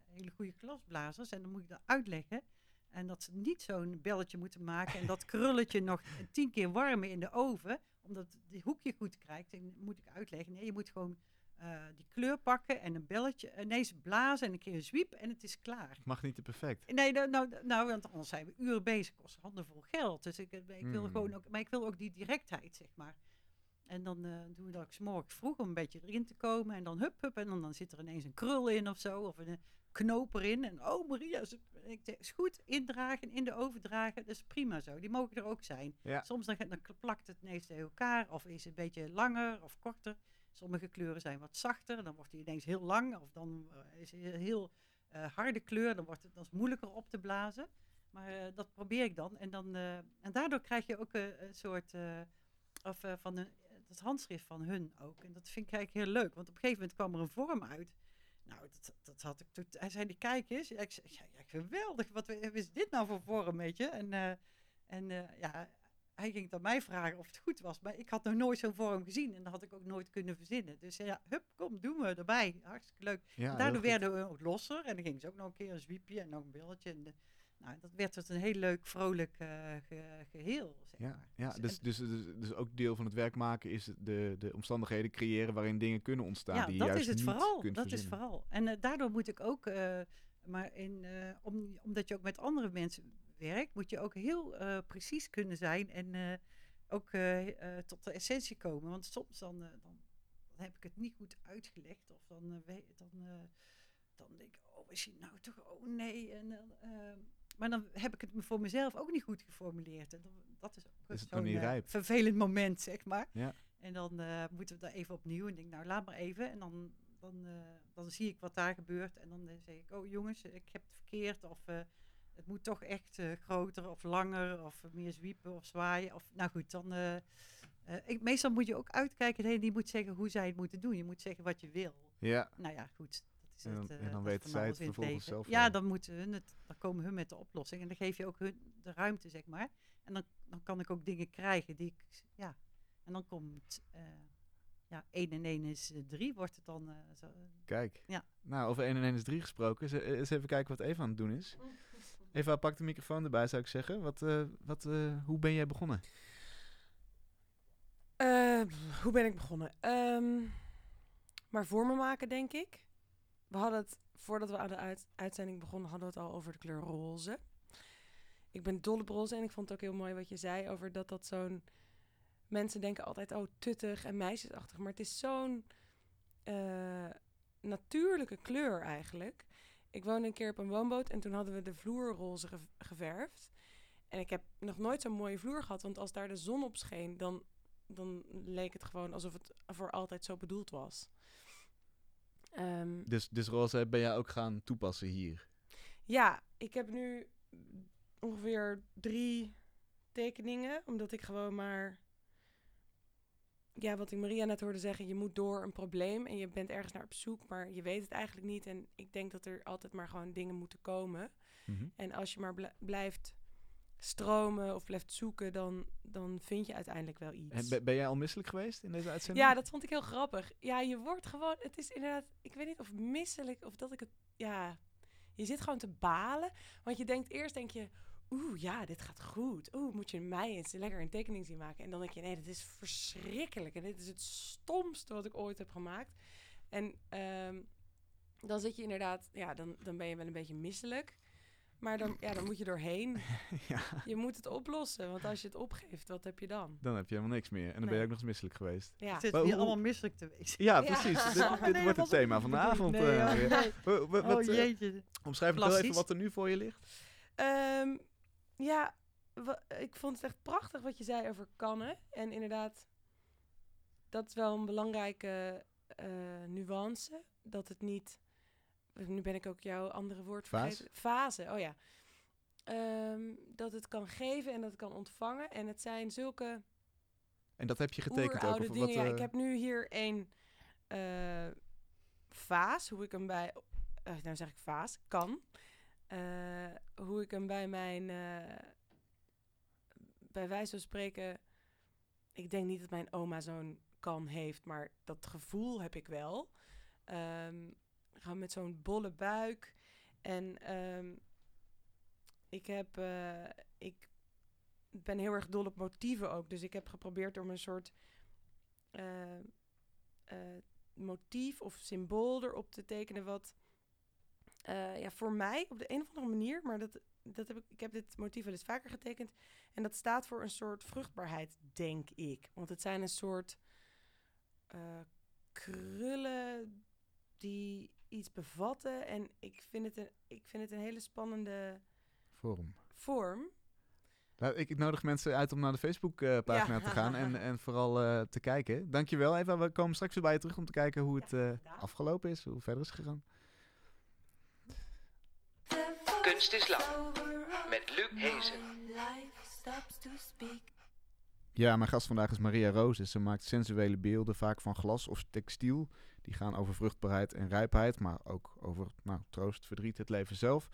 hele goede glasblazers. En dan moet ik dat uitleggen. En dat ze niet zo'n belletje moeten maken. En dat krulletje nog tien keer warmen in de oven. Omdat die hoekje goed krijgt. En moet ik uitleggen. Nee, je moet gewoon eh, die kleur pakken en een belletje. Nee, ze blazen en een keer een zwiep en het is klaar. Mag niet te perfect. Nee, nou, nou, nou, want anders zijn we uren bezig, kost handenvol geld. Dus ik, ik wil Hmm. gewoon ook, maar ik wil ook die directheid, zeg maar. En dan eh, doen we dat ook 's morgens vroeg om een beetje erin te komen. En dan hup, hup. En dan, dan zit er ineens een krul in of zo. Of een knoop erin. En oh Maria, ik zeg, is goed. Indragen, in de oven dragen. Dat is prima zo. Die mogen er ook zijn. Ja. Soms dan, dan plakt het ineens tegen elkaar. Of is het een beetje langer of korter. Sommige kleuren zijn wat zachter. Dan wordt die ineens heel lang. Of dan eh, is het een heel eh, harde kleur. Dan wordt het dan is het moeilijker op te blazen. Maar eh, dat probeer ik dan. En, dan eh, en daardoor krijg je ook eh, een soort... eh, of eh, van een, het handschrift van hun ook. En dat vind ik eigenlijk heel leuk. Want op een gegeven moment kwam er een vorm uit. Nou, dat, dat had ik toen. Hij zei die kijk eens. Ja, ik zei, ja, ja, geweldig. Wat is dit nou voor vorm, weet je? En, eh, en eh, ja, hij ging aan mij vragen of het goed was. Maar ik had nog nooit zo'n vorm gezien. En dat had ik ook nooit kunnen verzinnen. Dus ja, hup, kom, doen we erbij. Hartstikke leuk. Ja, Daardoor werden we ook losser. En dan ging ze ook nog een keer een zwiepje en nog een billetje. En de- nou, dat werd het een heel leuk, vrolijk eh, ge- geheel. Zeg Ja, maar. ja Dus- dus, dus, dus, dus ook deel van het werk maken is de, de omstandigheden creëren waarin dingen kunnen ontstaan ja, die je dat juist is het niet vooral. Dat is vooral. En eh, daardoor moet ik ook, eh, maar in, eh, om, omdat je ook met andere mensen werkt, moet je ook heel eh, precies kunnen zijn en eh, ook eh, eh, tot de essentie komen. Want soms dan, eh, dan, heb ik het niet goed uitgelegd of dan, eh, dan, eh, dan denk ik, oh, is hij nou toch, oh nee. En, eh, maar dan heb ik het voor mezelf ook niet goed geformuleerd. En dan, dat is ook zo'n eh, vervelend moment, zeg maar. Ja. En dan eh, moeten we daar even opnieuw. En denk, nou, laat maar even. En dan, dan, eh, dan zie ik wat daar gebeurt. En dan zeg ik, oh jongens, ik heb het verkeerd. Of het moet toch echt groter of langer. Of meer zwiepen of zwaaien. Of, nou goed, dan... ik, meestal moet je ook uitkijken. Degene die moet zeggen hoe zij het moeten doen. Je moet zeggen wat je wil. Ja, Nou ja, goed. En dan- het, eh, en dan weten zij het vervolgens zelf Ja, dan, moeten hun het, dan komen hun met de oplossing. En dan geef je ook hun de ruimte, zeg maar. En dan, dan kan ik ook dingen krijgen die ik... Ja, en dan komt... eh ja, 1 en 1 is 3, wordt het dan... eh, zo, kijk. Ja. Nou, over 1 en 1 is 3 gesproken. Eens, eens even kijken wat Eva aan het doen is. Eva, pak de microfoon erbij, zou ik zeggen. Wat, eh, wat, eh, hoe ben jij begonnen? Eh, hoe ben ik begonnen? Ehm, maar voor me maken, denk ik. We hadden het, voordat we aan de uit- uitzending begonnen, hadden we het al over de kleur roze. Ik ben dol op roze en ik vond het ook heel mooi wat je zei over dat dat zo'n... Mensen denken altijd, oh, tuttig en meisjesachtig. Maar het is zo'n eh, natuurlijke kleur eigenlijk. Ik woonde een keer op een woonboot en toen hadden we de vloer roze ge- geverfd. En ik heb nog nooit zo'n mooie vloer gehad, want als daar de zon op scheen, dan dan leek het gewoon alsof het voor altijd zo bedoeld was. Ehm, Dus, dus roze ben jij ook gaan toepassen hier? ja, ik heb nu ongeveer drie tekeningen, omdat ik gewoon maar... Ja, wat ik Maria net hoorde zeggen, je moet door een probleem en je bent ergens naar op zoek, maar je weet het eigenlijk niet. En ik denk dat er altijd maar gewoon dingen moeten komen. Mhm. En als je maar bl- blijft stromen of blijft zoeken, dan, dan vind je uiteindelijk wel iets. En ben, jij al misselijk geweest in deze uitzending? Ja, dat vond ik heel grappig. Ja, je wordt gewoon, het is inderdaad, ik weet niet of misselijk of dat ik het, ja, je zit gewoon te balen. Want je denkt eerst, denk je, oeh, ja, dit gaat goed. Oeh, moet je mij eens lekker een tekening zien maken. En dan denk je, nee, dit is verschrikkelijk. En dit is het stomste wat ik ooit heb gemaakt. En ehm, dan zit je inderdaad, ja, dan, dan ben je wel een beetje misselijk. Maar dan, ja, dan moet je doorheen. ja, Je moet het oplossen, want als je het opgeeft, wat heb je dan? dan heb je helemaal niks meer. En dan ben je ook nog eens misselijk geweest. Ja. Het zit hier allemaal misselijk te wezen. Ja, Ja. precies. Dit, Nee, dit wordt het thema van de avond. eh, Nee, nee. Wa- wat, Oh eh, jeetje. omschrijf wel even wat er nu voor je ligt. Ehm, ja, ik vond het echt prachtig wat je zei over kannen. En inderdaad, dat is wel een belangrijke eh, nuance. Dat het niet... Nu ben ik ook jouw andere woord vergeten. Fase, oh ja. Ehm, dat het kan geven en dat het kan ontvangen. En het zijn zulke En dat heb je getekend ook. Of dingen. wat, ja, eh, ik heb nu hier een eh, vaas, hoe ik hem bij... eh, nou zeg ik vaas, kan. Hoe ik hem bij mijn... bij wijze van spreken... Ik denk niet dat mijn oma zo'n kan heeft, maar dat gevoel heb ik wel. Ehm, gewoon met zo'n bolle buik. En ehm, ik heb... eh, ik ben heel erg dol op motieven ook. Dus ik heb geprobeerd om een soort eh, eh, motief of symbool erop te tekenen wat ja, voor mij op de een of andere manier, maar dat, dat heb ik, ik heb dit motief wel eens vaker getekend en dat staat voor een soort vruchtbaarheid, denk ik. Want het zijn een soort krullen die iets bevatten en ik vind het een, ik vind het een hele spannende Forum. vorm. Nou, ik, ik nodig mensen uit om naar de Facebookpagina Ja. te gaan en, en vooral eh, te kijken. Dankjewel Eva, we komen straks weer bij je terug om te kijken hoe het Ja, eh, afgelopen is, hoe het verder is gegaan. Kunst is lang. Met Luc Hezen. Ja, mijn gast vandaag is Maria Roos. Ze maakt sensuele beelden, vaak van glas of textiel. Die gaan over vruchtbaarheid en rijpheid, maar ook over nou, troost, verdriet, het leven zelf.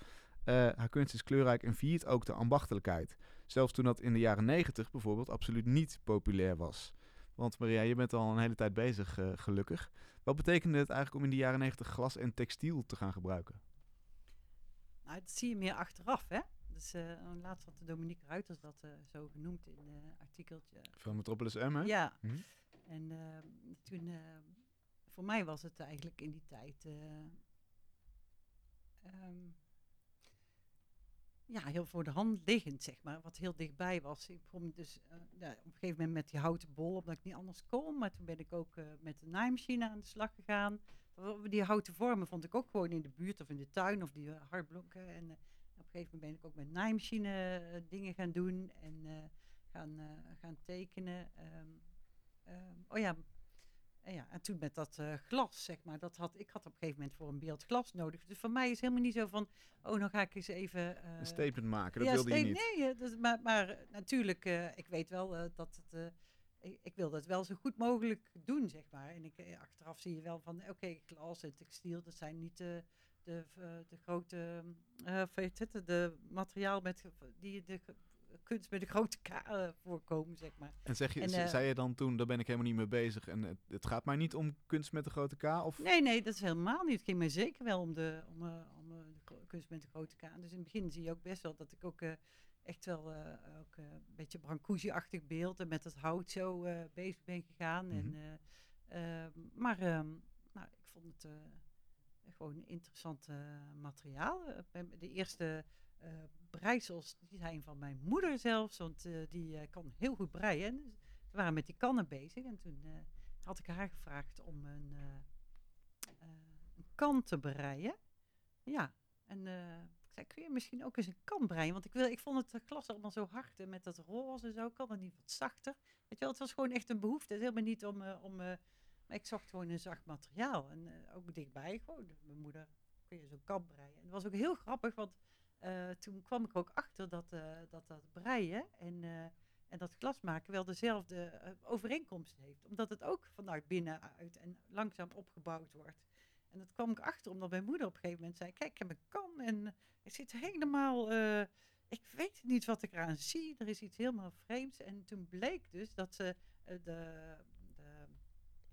Eh, haar kunst is kleurrijk en viert ook de ambachtelijkheid. Zelfs toen dat in de jaren negentig bijvoorbeeld absoluut niet populair was. Want Maria, je bent al een hele tijd bezig, eh, gelukkig. Wat betekende het eigenlijk om in de jaren negentig glas en textiel te gaan gebruiken? Nou, dat zie je meer achteraf, hè? Dus eh, laatst had de Dominique Ruiters dat eh, zo genoemd in een artikeltje. Van Metropolis M, hè? Ja. Mhm. En eh, toen, eh, voor mij was het eigenlijk in die tijd, eh, ehm, ja, heel voor de hand liggend, zeg maar. Wat heel dichtbij was. Ik begon dus eh, ja, op een gegeven moment met die houten bol, omdat ik niet anders kon. Maar toen ben ik ook eh, met de naaimachine aan de slag gegaan. Die houten vormen vond ik ook gewoon in de buurt of in de tuin of die eh, hardblokken. En eh, op een gegeven moment ben ik ook met naaimachine eh, dingen gaan doen en eh, gaan, eh, gaan tekenen. Ehm, Ehm, oh ja. En ja, en toen met dat glas, zeg maar. Dat had, ik had op een gegeven moment voor een beeld glas nodig. Dus voor mij is helemaal niet zo van, oh, dan ga ik eens even... Een statement maken, dat ja, wilde je niet. Nee, dat, maar, maar natuurlijk, ik weet wel dat het... ik, ik wil dat wel zo goed mogelijk doen, zeg maar. En ik, achteraf zie je wel van, oké, glas en textiel, dat zijn niet de, de, de grote, weet het, de materiaal met, die de kunst met de grote K eh, voorkomen, zeg maar. En zeg je, En, eh, zei je dan toen, daar ben ik helemaal niet mee bezig en het, het gaat mij niet om kunst met een grote K? Of Nee, nee, dat is helemaal niet. Het ging mij zeker wel om de, om, om de kunst met de grote K. Dus in het begin zie je ook best wel dat ik ook echt wel ook, een beetje Brancusi-achtig beeld en met het hout zo bezig ben gegaan. Mhm. en, eh, eh, maar ehm, nou, ik vond het gewoon interessant eh, materiaal. Eh, De eerste eh breisels, die zijn van mijn moeder zelfs, want die kan heel goed breien. En we waren met die kannen bezig en toen had ik haar gevraagd om een, een kan te breien. Ja, en ik zei, kun je misschien ook eens een kan breien? Want ik, wil, ik vond het glas allemaal zo hard en met dat roze en zo, kan het niet wat zachter? Weet je wel, het was gewoon echt een behoefte. Het is helemaal niet om, om maar ik zocht gewoon een zacht materiaal. En eh, ook dichtbij, gewoon, mijn moeder, kun je zo'n kan breien. En het was ook heel grappig, want eh, toen kwam ik ook achter dat eh, dat, dat breien en, en dat glas maken wel dezelfde overeenkomst heeft. Omdat het ook vanuit binnenuit en langzaam opgebouwd wordt. En dat kwam ik achter omdat mijn moeder op een gegeven moment zei: Kijk, ik heb een kan en het zit helemaal. ik weet niet wat ik eraan zie. Er is iets helemaal vreemds. En toen bleek dus dat ze de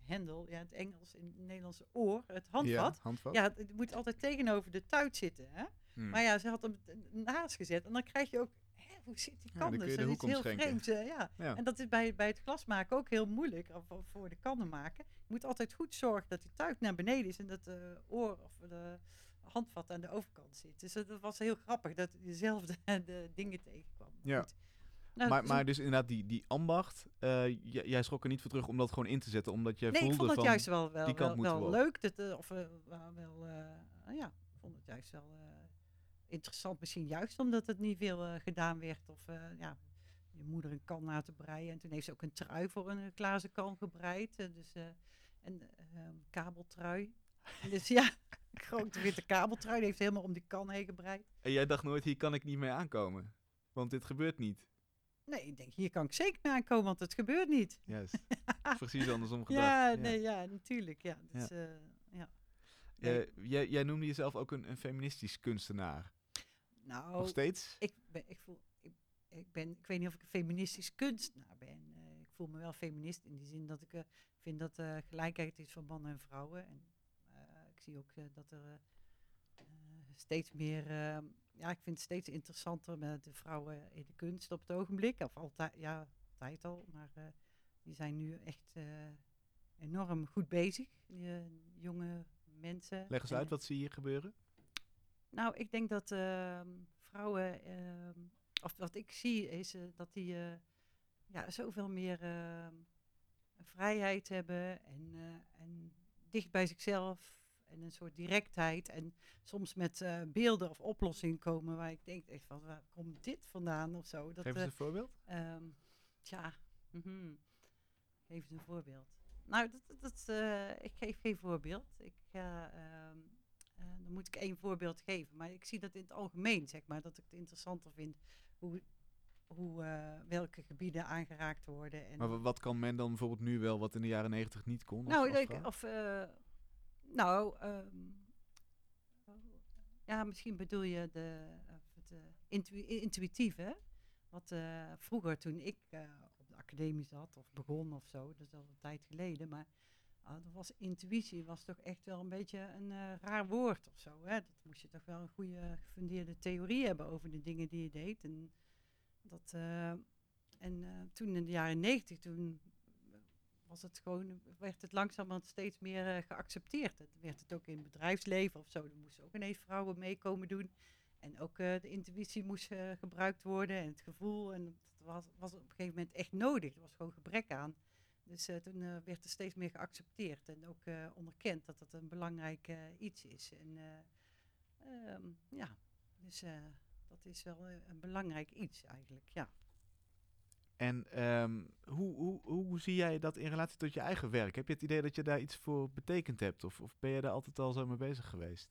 hendel, ja, het Engels in het Nederlandse oor, het handvat. Ja, handvat. Ja, het moet altijd tegenover de tuit zitten. Hè? Hmm. Maar ja, ze had hem naast gezet. En dan krijg je ook, hè, hoe zit die kan dus? Dat is heel vreemd. ja. Ja. En dat is bij, bij het glas maken ook heel moeilijk. Of, of voor de kannen maken. Je moet altijd goed zorgen dat die tuit naar beneden is. En dat de oor of de handvat aan de overkant zit. Dus dat was heel grappig dat je dezelfde de dingen tegenkwam. Ja. Goed. Nou, maar, maar dus inderdaad, die, die ambacht, eh, jij schrok er niet voor terug om dat gewoon in te zetten, omdat jij nee, ik voelde vond het van... juist wel, wel, die kant wel, we leuk. Dat, eh, of eh, wel, ja, ik vond het juist wel interessant. Misschien juist omdat het niet veel gedaan werd. Of ja, je moeder een kan laten breien. En toen heeft ze ook een trui voor een glazen kan gebreid. dus, en een kabeltrui. dus ja, een grote witte kabeltrui. Die heeft helemaal om die kan heen gebreid. En jij dacht nooit, hier kan ik niet mee aankomen. Want dit gebeurt niet. Nee, ik denk, hier kan ik zeker aankomen, want het gebeurt niet. Juist. Precies andersom gedacht. Ja, nee, ja, natuurlijk. Ja, dus, Ja. eh, ja. Jij, jij noemde jezelf ook een, een feministisch kunstenaar. Nou, Nog steeds? ik, ben, ik, voel, ik, ik, ben, ik weet niet of ik een feministisch kunstenaar ben. Eh, ik voel me wel feminist in die zin dat ik eh, vind dat gelijkheid is van mannen en vrouwen. En ik zie ook dat er steeds meer. Ja, ik vind het steeds interessanter met de vrouwen in de kunst op het ogenblik. Of altijd, ja, altijd al. Maar eh, die zijn nu echt eh, enorm goed bezig. Die, eh, jonge mensen. Leg eens En, uit, wat zie je gebeuren? nou, ik denk dat ehm, vrouwen, ehm, of wat ik zie, is dat die ja, zoveel meer ehm, vrijheid hebben en, en dicht bij zichzelf en een soort directheid. En soms met eh, beelden of oplossingen komen waar ik denk, echt van, waar komt dit vandaan of zo? Dat, Geef eens eh, een voorbeeld. Ehm, tja, mhm. geef eens een voorbeeld. Nou, dat, dat, eh, ik geef geen voorbeeld. Ik ehm, eh, dan moet ik één voorbeeld geven. Maar ik zie dat in het algemeen, zeg maar, dat ik het interessanter vind hoe, hoe welke gebieden aangeraakt worden. En, Maar wa- wat kan men dan bijvoorbeeld nu wel, wat in de jaren negentig niet kon? nou, als ik, of, nou, ehm, ja, misschien bedoel je de, of het eh, intu- intuïtieve. Wat eh, vroeger, toen ik eh, op de academie zat of begon of zo, dat is al een tijd geleden, maar ah, dat was intuïtie was toch echt wel een beetje een eh, raar woord of zo. Hè? Dat moest je toch wel een goede gefundeerde theorie hebben over de dingen die je deed. En, dat, eh, en eh, toen in de jaren negentig, toen was het gewoon, werd het langzamerhand steeds meer eh, geaccepteerd. Het werd het ook in het bedrijfsleven of zo. Er moesten ook ineens vrouwen meekomen doen. En ook eh, de intuïtie moest eh, gebruikt worden en het gevoel. En dat was, was op een gegeven moment echt nodig. Er was gewoon gebrek aan. Dus toen werd er steeds meer geaccepteerd en ook eh, onderkend dat dat een belangrijk iets is. En eh, ehm, ja, dus dat is wel een belangrijk iets eigenlijk, ja. En ehm, hoe, hoe, hoe zie jij dat in relatie tot je eigen werk? Heb je het idee dat je daar iets voor betekend hebt? Of, of ben je daar altijd al zo mee bezig geweest?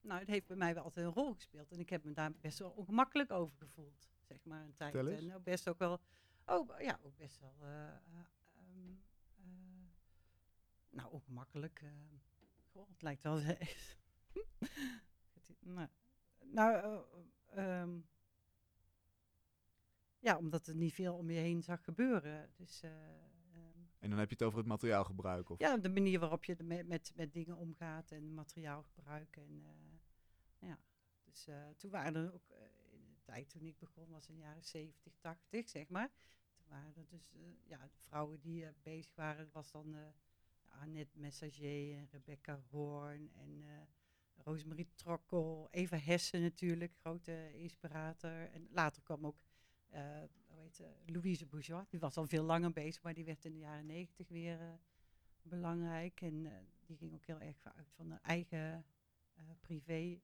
Nou, het heeft bij mij wel altijd een rol gespeeld. En ik heb me daar best wel ongemakkelijk over gevoeld, zeg maar, een tijd. En ook best ook wel, oh ja, ook best wel, eh, nou, ongemakkelijk. eh, goh, het lijkt wel nou, nou ehm, ja, omdat er niet veel om je heen zag gebeuren. Dus eh, ehm, En dan heb je het over het materiaalgebruik? Of... ja, de manier waarop je met, met, met dingen omgaat en materiaal gebruiken. En, eh, ja. Dus eh, toen waren er ook, in de tijd toen ik begon, was in de jaren 70, 80, zeg maar. Toen waren er dus, ja, de vrouwen die bezig waren, was dan Annette Messager en Rebecca Hoorn en Rosemarie Trokkel, Eva Hessen natuurlijk, grote inspirator. En later kwam ook hoe heet, ze, Louise Bourgeois, die was al veel langer bezig, maar die werd in de jaren negentig weer eh, belangrijk. En eh, die ging ook heel erg uit van haar eigen eh, privé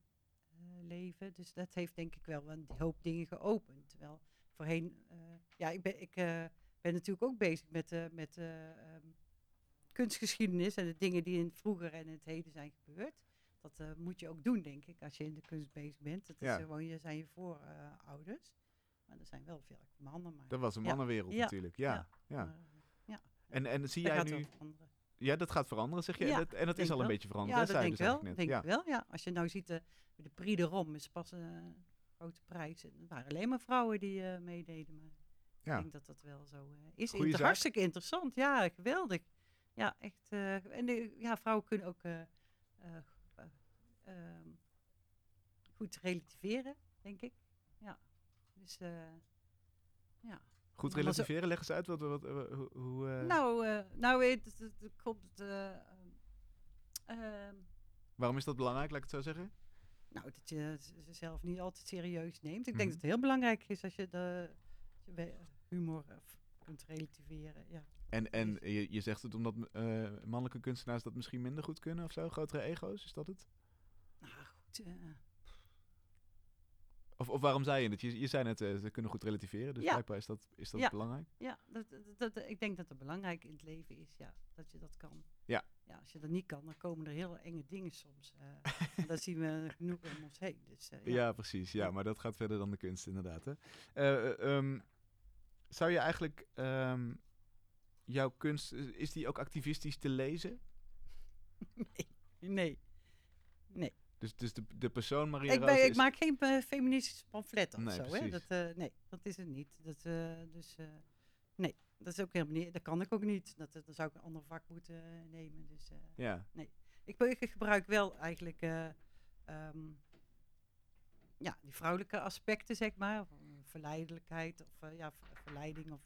eh, leven. Dus dat heeft denk ik wel een hoop dingen geopend. Terwijl voorheen, eh, ja, ik ben, ik, eh, ben natuurlijk ook bezig met, eh, met eh, ehm, kunstgeschiedenis en de dingen die in het vroeger en in het heden zijn gebeurd. Dat eh, moet je ook doen, denk ik, als je in de kunst bezig bent. Dat is gewoon, je zijn je voorouders. Maar er zijn wel veel mannen. Maar, Dat was een mannenwereld Ja. natuurlijk. Ja, ja. Ja. En, en zie dat jij nu... veranderen. Ja, dat gaat veranderen, zeg je? En dat, en dat is al een beetje veranderd, Ja, dat denk ik dus wel. Denk wel, ja. Als je nou ziet, de, de Prix de Rom is pas eh, grote prijs. Het waren alleen maar vrouwen die eh, meededen. Maar Ja. ik denk dat dat wel zo eh, is. Goeie Inter- zaak. hartstikke interessant. Ja, geweldig. Ja, echt. eh, en de, ja, vrouwen kunnen ook eh, eh, eh, ehm, goed relativeren, denk ik. Dus eh, ja. Goed relativeren, leg eens uit wat, wat, wat- hoe... hoe, eh, Nou, eh, nou het, komt. eh, ehm, Waarom is dat belangrijk, laat ik het zo zeggen? nou, dat je zelf niet altijd serieus neemt. Ik Mhm. denk dat het heel belangrijk is als je de als je bij, humor kunt relativeren. Ja. En, en je, je zegt het omdat mannelijke kunstenaars dat misschien minder goed kunnen of zo? Grotere ego's, is dat het? Nou goed. Eh, Of, of waarom zei je het? Je, je zei net, eh, ze kunnen goed relativeren, dus Ja. blijkbaar is dat, is dat Ja. belangrijk. ja, dat, dat, dat- ik denk dat het belangrijk in het leven is, ja, dat je dat kan. Ja. ja. Als je dat niet kan, dan komen er heel enge dingen soms. eh, en dat zien we genoeg om ons heen. Dus, eh, Ja, ja. precies. Ja, maar dat gaat verder dan de kunst, inderdaad. Hè? Eh, eh, ehm, zou je eigenlijk ehm, jouw kunst, eh, is die ook activistisch te lezen? nee. Nee. Dus, dus de, de persoon Maria Ik, Roos ben, ik maak geen eh, feministisch pamflet of Nee, zo. Hè? Dat, eh, nee, dat is het niet. Dat, eh, dus, nee, dat is ook helemaal niet. Dat kan ik ook niet. Dat, dat- dan zou ik een ander vak moeten nemen. Dus, Ja, ik, be- ik gebruik wel eigenlijk eh, ehm, ja, die vrouwelijke aspecten, zeg maar. Verleidelijkheid of ja, ver- verleiding. Of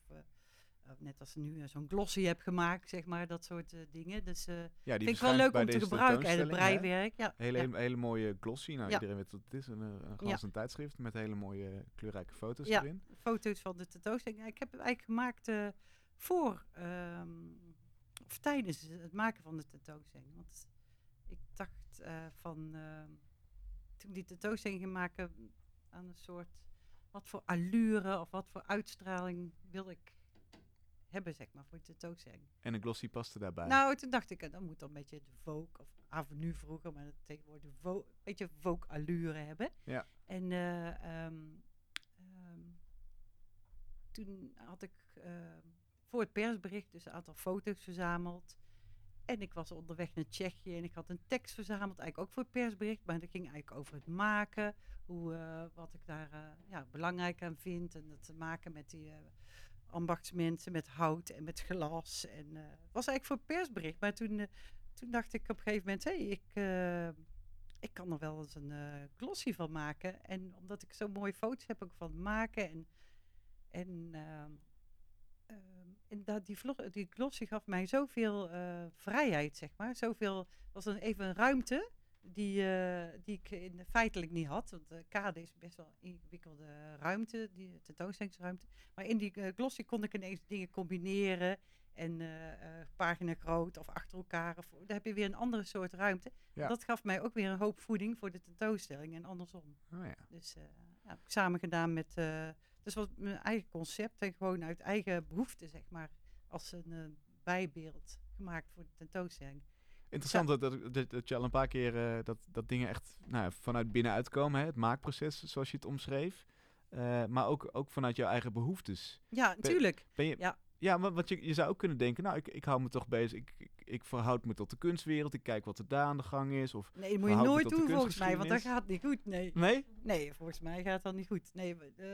net als nu eh, zo'n glossy heb gemaakt, zeg maar. Dat soort eh, dingen. Dus eh ja die vind ik wel leuk om te gebruiken. En het breiwerk. Ja, Hele, ja. hele mooie glossy. Nou, iedereen weet wat het is. Een, eh, een glas tijdschrift met hele mooie kleurrijke foto's Ja. erin. foto's van de tentoonstelling. Ik heb het eigenlijk gemaakt eh, voor ehm, of tijdens het maken van de tentoonstelling. Want ik dacht eh, van ehm, toen die tentoonstelling ging maken aan een soort wat voor allure of wat voor uitstraling wil ik hebben, zeg maar, voor de tentoonstelling. En een glossy paste daarbij. Nou, toen dacht ik, dan moet dan een beetje de Vogue, of Avenue vroeger, maar dat tegenwoordig Vogue, een beetje Vogue allure hebben. Ja. En eh, ehm, ehm, toen had ik ehm, voor het persbericht dus een aantal foto's verzameld. En ik was onderweg naar Tsjechië en ik had een tekst verzameld, eigenlijk ook voor het persbericht. Maar dat ging eigenlijk over het maken, hoe, eh, wat ik daar eh, ja, belangrijk aan vind. En dat te maken met die ambachtsmensen, met hout en met glas. En eh, het was eigenlijk voor persbericht. Maar toen, eh, toen dacht ik op een gegeven moment, hé, hey, ik, eh, ik kan er wel eens een glossy van maken. En omdat ik zo mooie foto's heb ook van maken. En, en, ehm, ehm, en dat, die, die glossy gaf mij zoveel vrijheid, zeg maar. Zoveel, was dan even een ruimte die, eh, die ik in, feitelijk niet had. Want de kade is best wel een ingewikkelde ruimte, die tentoonstellingsruimte. Maar in die eh, glossy kon ik ineens dingen combineren. En eh, eh, pagina groot of achter elkaar. Of, dan heb je weer een andere soort ruimte. Ja. Dat gaf mij ook weer een hoop voeding voor de tentoonstelling en andersom. Oh, ja. Dus eh ja, heb ik samen gedaan met. eh dus wat mijn eigen concept en gewoon uit eigen behoefte, zeg maar. Als een eh, bijbeeld gemaakt voor de tentoonstelling. Interessant dat, dat, dat, dat je al een paar keer eh, dat, dat dingen echt nou, vanuit binnenuit komen. Hè? Het maakproces, zoals je het omschreef. Eh, maar ook, ook vanuit jouw eigen behoeftes. Ja, natuurlijk. Ben je, Ja. ja want, want je, je zou ook kunnen denken, nou, ik, ik hou me toch bezig. Ik, ik, ik verhoud me tot de kunstwereld. Ik kijk wat er daar aan de gang is. Of, Nee, dat moet je nooit doen volgens mij, want dat gaat niet goed. Nee. nee? Nee, volgens mij gaat dat niet goed. Nee, eh,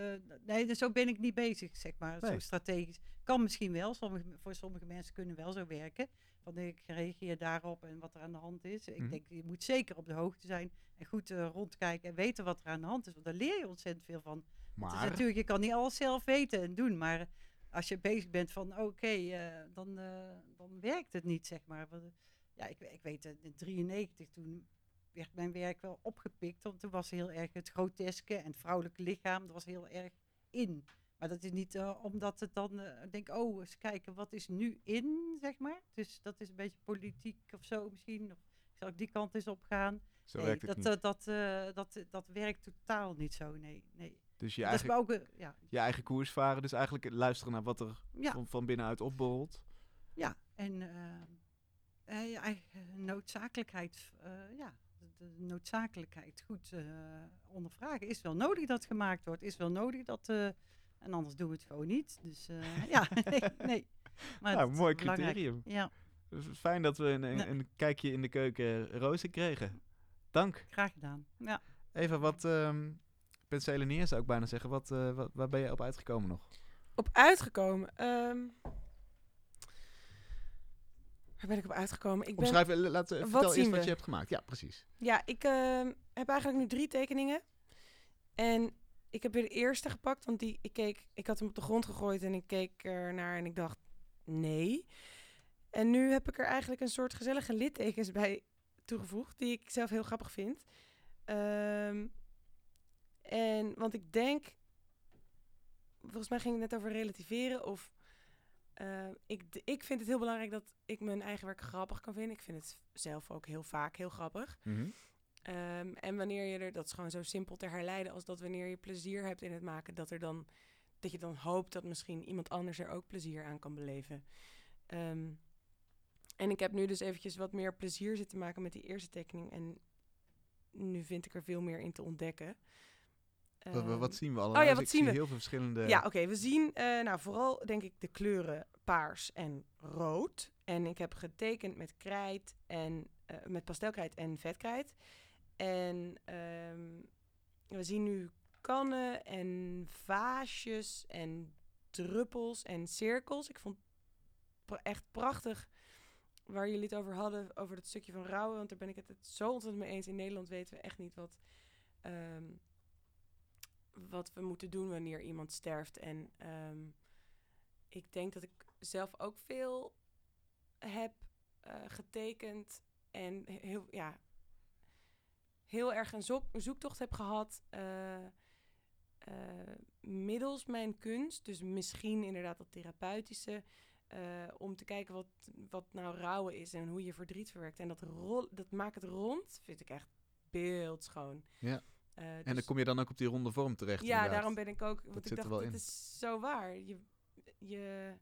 nee dus zo ben ik niet bezig, zeg maar. Nee. Zo strategisch. Kan misschien wel. Sommige, voor sommige mensen kunnen wel zo werken. Van ik reageer daarop en wat er aan de hand is. Ik Mhm. denk, je moet zeker op de hoogte zijn en goed eh, rondkijken en weten wat er aan de hand is. Want daar leer je ontzettend veel van. Het is Maar, natuurlijk, je kan niet alles zelf weten en doen, maar als je bezig bent van oké, eh, dan, eh, dan werkt het niet, zeg maar. Want, ja, ik, ik weet in 93 toen werd mijn werk wel opgepikt, want toen was heel erg het groteske en het vrouwelijke lichaam, dat was heel erg in. Maar dat is niet eh, omdat het dan, eh, denk oh, eens kijken, wat is nu in, zeg maar. Dus dat is een beetje politiek of zo misschien. Of zal ik die kant eens op gaan? zo nee, werkt het dat, niet. eh, dat, dat, dat werkt totaal niet zo, nee. nee. dus je eigen, ook, ja, je eigen koers varen. Dus eigenlijk luisteren naar wat er ja, van, van binnenuit opborrelt. Ja, en je eigen noodzakelijkheid, ja, de, noodzakelijkheid goed ondervragen. Is wel nodig dat het gemaakt wordt, is wel nodig dat, eh, en anders doen we het gewoon niet. Dus eh, ja, nee, nee. Maar nou, mooi criterium. Ja, Fijn dat we een, een, kijkje in de keuken rozen kregen. Dank. graag gedaan. Ja. Eva, wat, ehm, penselen neer, zou ik bijna zeggen. Wat, eh, wat, waar ben je op uitgekomen nog? Op uitgekomen. ehm, waar ben ik op uitgekomen? Ik ben, Omschrijf, eh, laat, eh, vertel eerst wat we? je hebt gemaakt. Ja, precies. Ja, ik ehm, heb eigenlijk nu drie tekeningen. En ik heb weer de eerste gepakt, want die, ik, keek, ik had hem op de grond gegooid en ik keek ernaar en ik dacht, nee. En nu heb ik er eigenlijk een soort gezellige littekens bij toegevoegd, die ik zelf heel grappig vind. Ehm, en, want ik denk, volgens mij ging het net over relativeren of... eh, ik, ik vind het heel belangrijk dat ik mijn eigen werk grappig kan vinden. Ik vind het zelf ook heel vaak heel grappig. Mhm. Ehm, en wanneer je er, dat is gewoon zo simpel te herleiden als dat wanneer je plezier hebt in het maken, dat er dan, dat je dan hoopt dat misschien iemand anders er ook plezier aan kan beleven. Ehm, en ik heb nu dus eventjes wat meer plezier zitten maken met die eerste tekening en nu vind ik er veel meer in te ontdekken. Wat, wat- Ehm, zien we allemaal? ja, Dus wat ik zien zie we? heel veel verschillende... ja, oké. we zien eh, nou, vooral denk ik de kleuren paars en rood. En ik heb getekend met krijt en eh, met pastelkrijt en vetkrijt. En ehm, we zien nu kannen en vaasjes en druppels en cirkels. Ik vond het echt prachtig waar jullie het over hadden, over dat stukje van rouwen. Want daar ben ik het zo ontzettend mee eens. In Nederland weten we echt niet wat, ehm, wat we moeten doen wanneer iemand sterft. En ehm, ik denk dat ik zelf ook veel heb eh, getekend en he- heel, ja, heel erg een, zoek- een zoektocht heb gehad. eh, eh, middels mijn kunst, dus misschien inderdaad dat therapeutische, eh, om te kijken wat, wat nou rouwen is en hoe je verdriet verwerkt. En dat, rol, dat maakt het rond, vind ik echt beeldschoon. Ja. En dan dus- kom je dan ook op die ronde vorm terecht. ja, inderdaad. daarom ben ik ook. Want ik dacht, dat in. is zo waar. Je, je,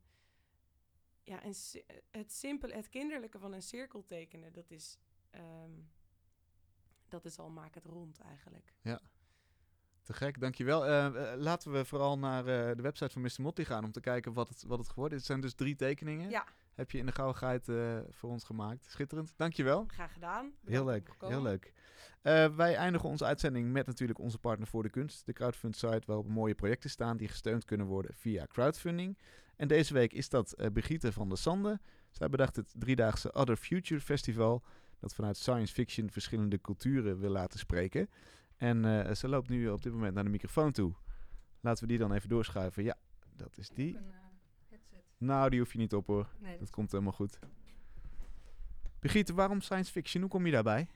ja, en het simpele, het kinderlijke van een cirkel tekenen, dat is, ehm, dat is al maak het rond eigenlijk. Te gek, dankjewel. Eh eh, laten we vooral naar eh, de website van Mr. Motti gaan om te kijken wat het, wat het geworden is. Het zijn dus drie tekeningen. Ja. Heb je in de gauwigheid eh voor ons gemaakt. Schitterend, dankjewel. Graag gedaan. Heel leuk, heel leuk. Eh, wij eindigen onze uitzending met natuurlijk onze partner voor de kunst, de crowdfund site waarop mooie projecten staan die gesteund kunnen worden via crowdfunding. En deze week is dat eh Brigitte van der Sande. Zij bedacht het driedaagse Other Future Festival, dat vanuit science fiction verschillende culturen wil laten spreken. En eh, ze loopt nu op dit moment naar de microfoon toe. Laten we die dan even doorschuiven. Ja, dat is die. Een eh, headset. Nou, die hoef je niet op hoor. Nee, Dat dat komt helemaal goed. Brigitte, waarom science fiction? Hoe kom je daarbij?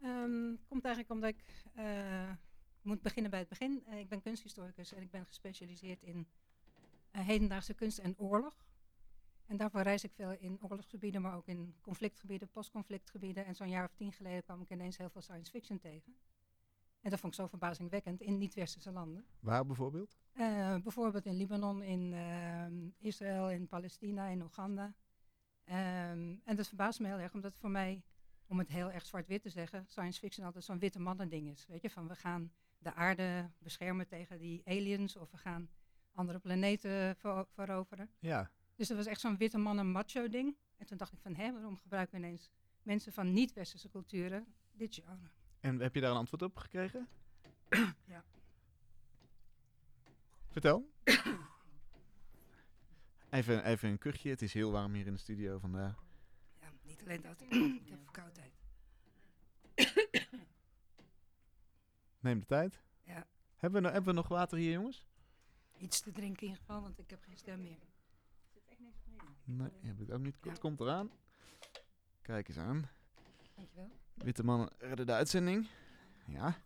Ehm, komt eigenlijk omdat ik eh, moet beginnen bij het begin. Ik ben kunsthistoricus en ik ben gespecialiseerd in hedendaagse kunst en oorlog. En daarvoor reis ik veel in oorlogsgebieden, maar ook in conflictgebieden, postconflictgebieden. En zo'n jaar of tien geleden kwam ik ineens heel veel science fiction tegen. En dat vond ik zo verbazingwekkend in niet-westerse landen. Waar bijvoorbeeld? Eh, bijvoorbeeld in Libanon, in ehm, Israël, in Palestina, in Oeganda. Ehm, en dat verbaast me heel erg, omdat voor mij, om het heel erg zwart-wit te zeggen, science fiction altijd zo'n witte mannen-ding is. Weet je, van we gaan de aarde beschermen tegen die aliens of we gaan andere planeten ver- veroveren. Ja. Dus dat was echt zo'n witte mannen macho ding. En toen dacht ik van, hé, waarom gebruiken we ineens mensen van niet-westerse culturen dit genre? En heb je daar een antwoord op gekregen? Ja. Vertel. even, even een kuchje. Het is heel warm hier in de studio vandaag. Ja, niet alleen dat. ik heb verkoudheid. Neem de tijd. Ja. Hebben we, no- hebben we nog water hier, jongens? Iets te drinken in ieder geval, want ik heb geen stem meer. Nee, heb ik ook niet. Het komt eraan. Kijk eens aan. Dankjewel. Witte mannen redden de uitzending. Ja.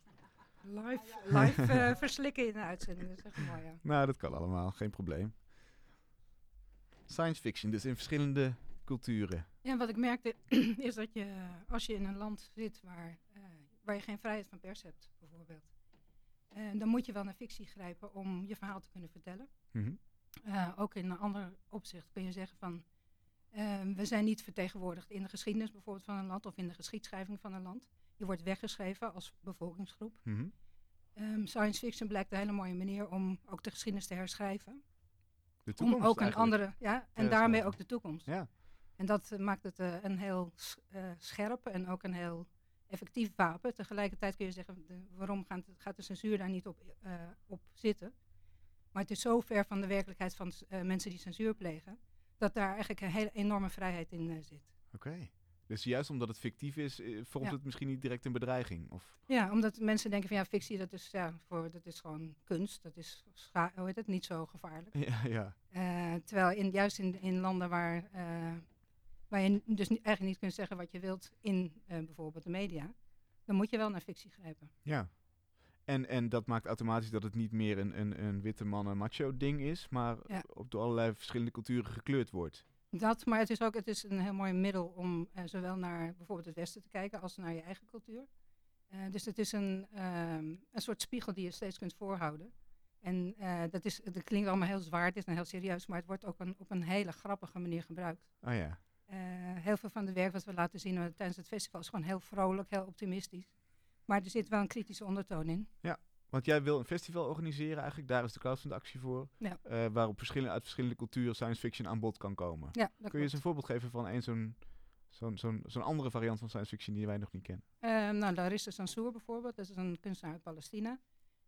Live, live eh, verslikken in de uitzending, dat is echt mooi, ja. Nou, dat kan allemaal. Geen probleem. Science fiction, dus in verschillende culturen. Ja, wat ik merkte is dat je, eh, als je in een land zit waar, eh, waar je geen vrijheid van pers hebt, bijvoorbeeld, dan moet je wel naar fictie grijpen om je verhaal te kunnen vertellen. Mhm. Eh, ook in een ander opzicht kun je zeggen van, eh, we zijn niet vertegenwoordigd in de geschiedenis bijvoorbeeld van een land of in de geschiedschrijving van een land. Je wordt weggeschreven als bevolkingsgroep. Mhm. Ehm, science fiction blijkt een hele mooie manier om ook de geschiedenis te herschrijven. De toekomst om ook een andere, ja, en daarmee ook de toekomst. Ja. En dat eh, maakt het eh, een heel scherp en ook een heel effectief wapen. Tegelijkertijd kun je zeggen, de- waarom gaat, gaat de censuur daar niet op, op zitten? Maar het is zo ver van de werkelijkheid van eh, mensen die censuur plegen, dat daar eigenlijk een hele enorme vrijheid in eh, zit. Oké. Dus juist omdat het fictief is, eh, vormt Ja. het misschien niet direct een bedreiging? Of... Ja, omdat mensen denken van ja, fictie dat is, ja, voor, dat is gewoon kunst, dat is hoe heet het, niet zo gevaarlijk. Ja, ja. Terwijl in, juist in, in landen waar, waar je dus niet, eigenlijk niet kunt zeggen wat je wilt in bijvoorbeeld de media, dan moet je wel naar fictie grijpen. ja. En, en dat maakt automatisch dat het niet meer een, een, een witte mannen macho ding is, maar Ja. op door allerlei verschillende culturen gekleurd wordt. Dat, maar het is ook het is een heel mooi middel om eh, zowel naar bijvoorbeeld het Westen te kijken als naar je eigen cultuur. Eh, dus het is een, ehm, een soort spiegel die je steeds kunt voorhouden. En eh, dat, is, dat klinkt allemaal heel zwaar, het is en heel serieus, maar het wordt ook een, op een hele grappige manier gebruikt. Oh ja. Heel veel van het werk wat we laten zien tijdens het festival is gewoon heel vrolijk, heel optimistisch. Maar er zit wel een kritische ondertoon in. Want jij wil een festival organiseren eigenlijk, daar is de crowdfund actie voor. Ja. eh, waarop verschillende, uit verschillende culturen science fiction aan bod kan komen. Ja, Kun je klopt. eens een voorbeeld geven van een zo'n zo'n zo'n zo'n andere variant van science fiction die wij nog niet kennen? Eh, nou, Larissa Sansour bijvoorbeeld, dat is een kunstenaar uit Palestina.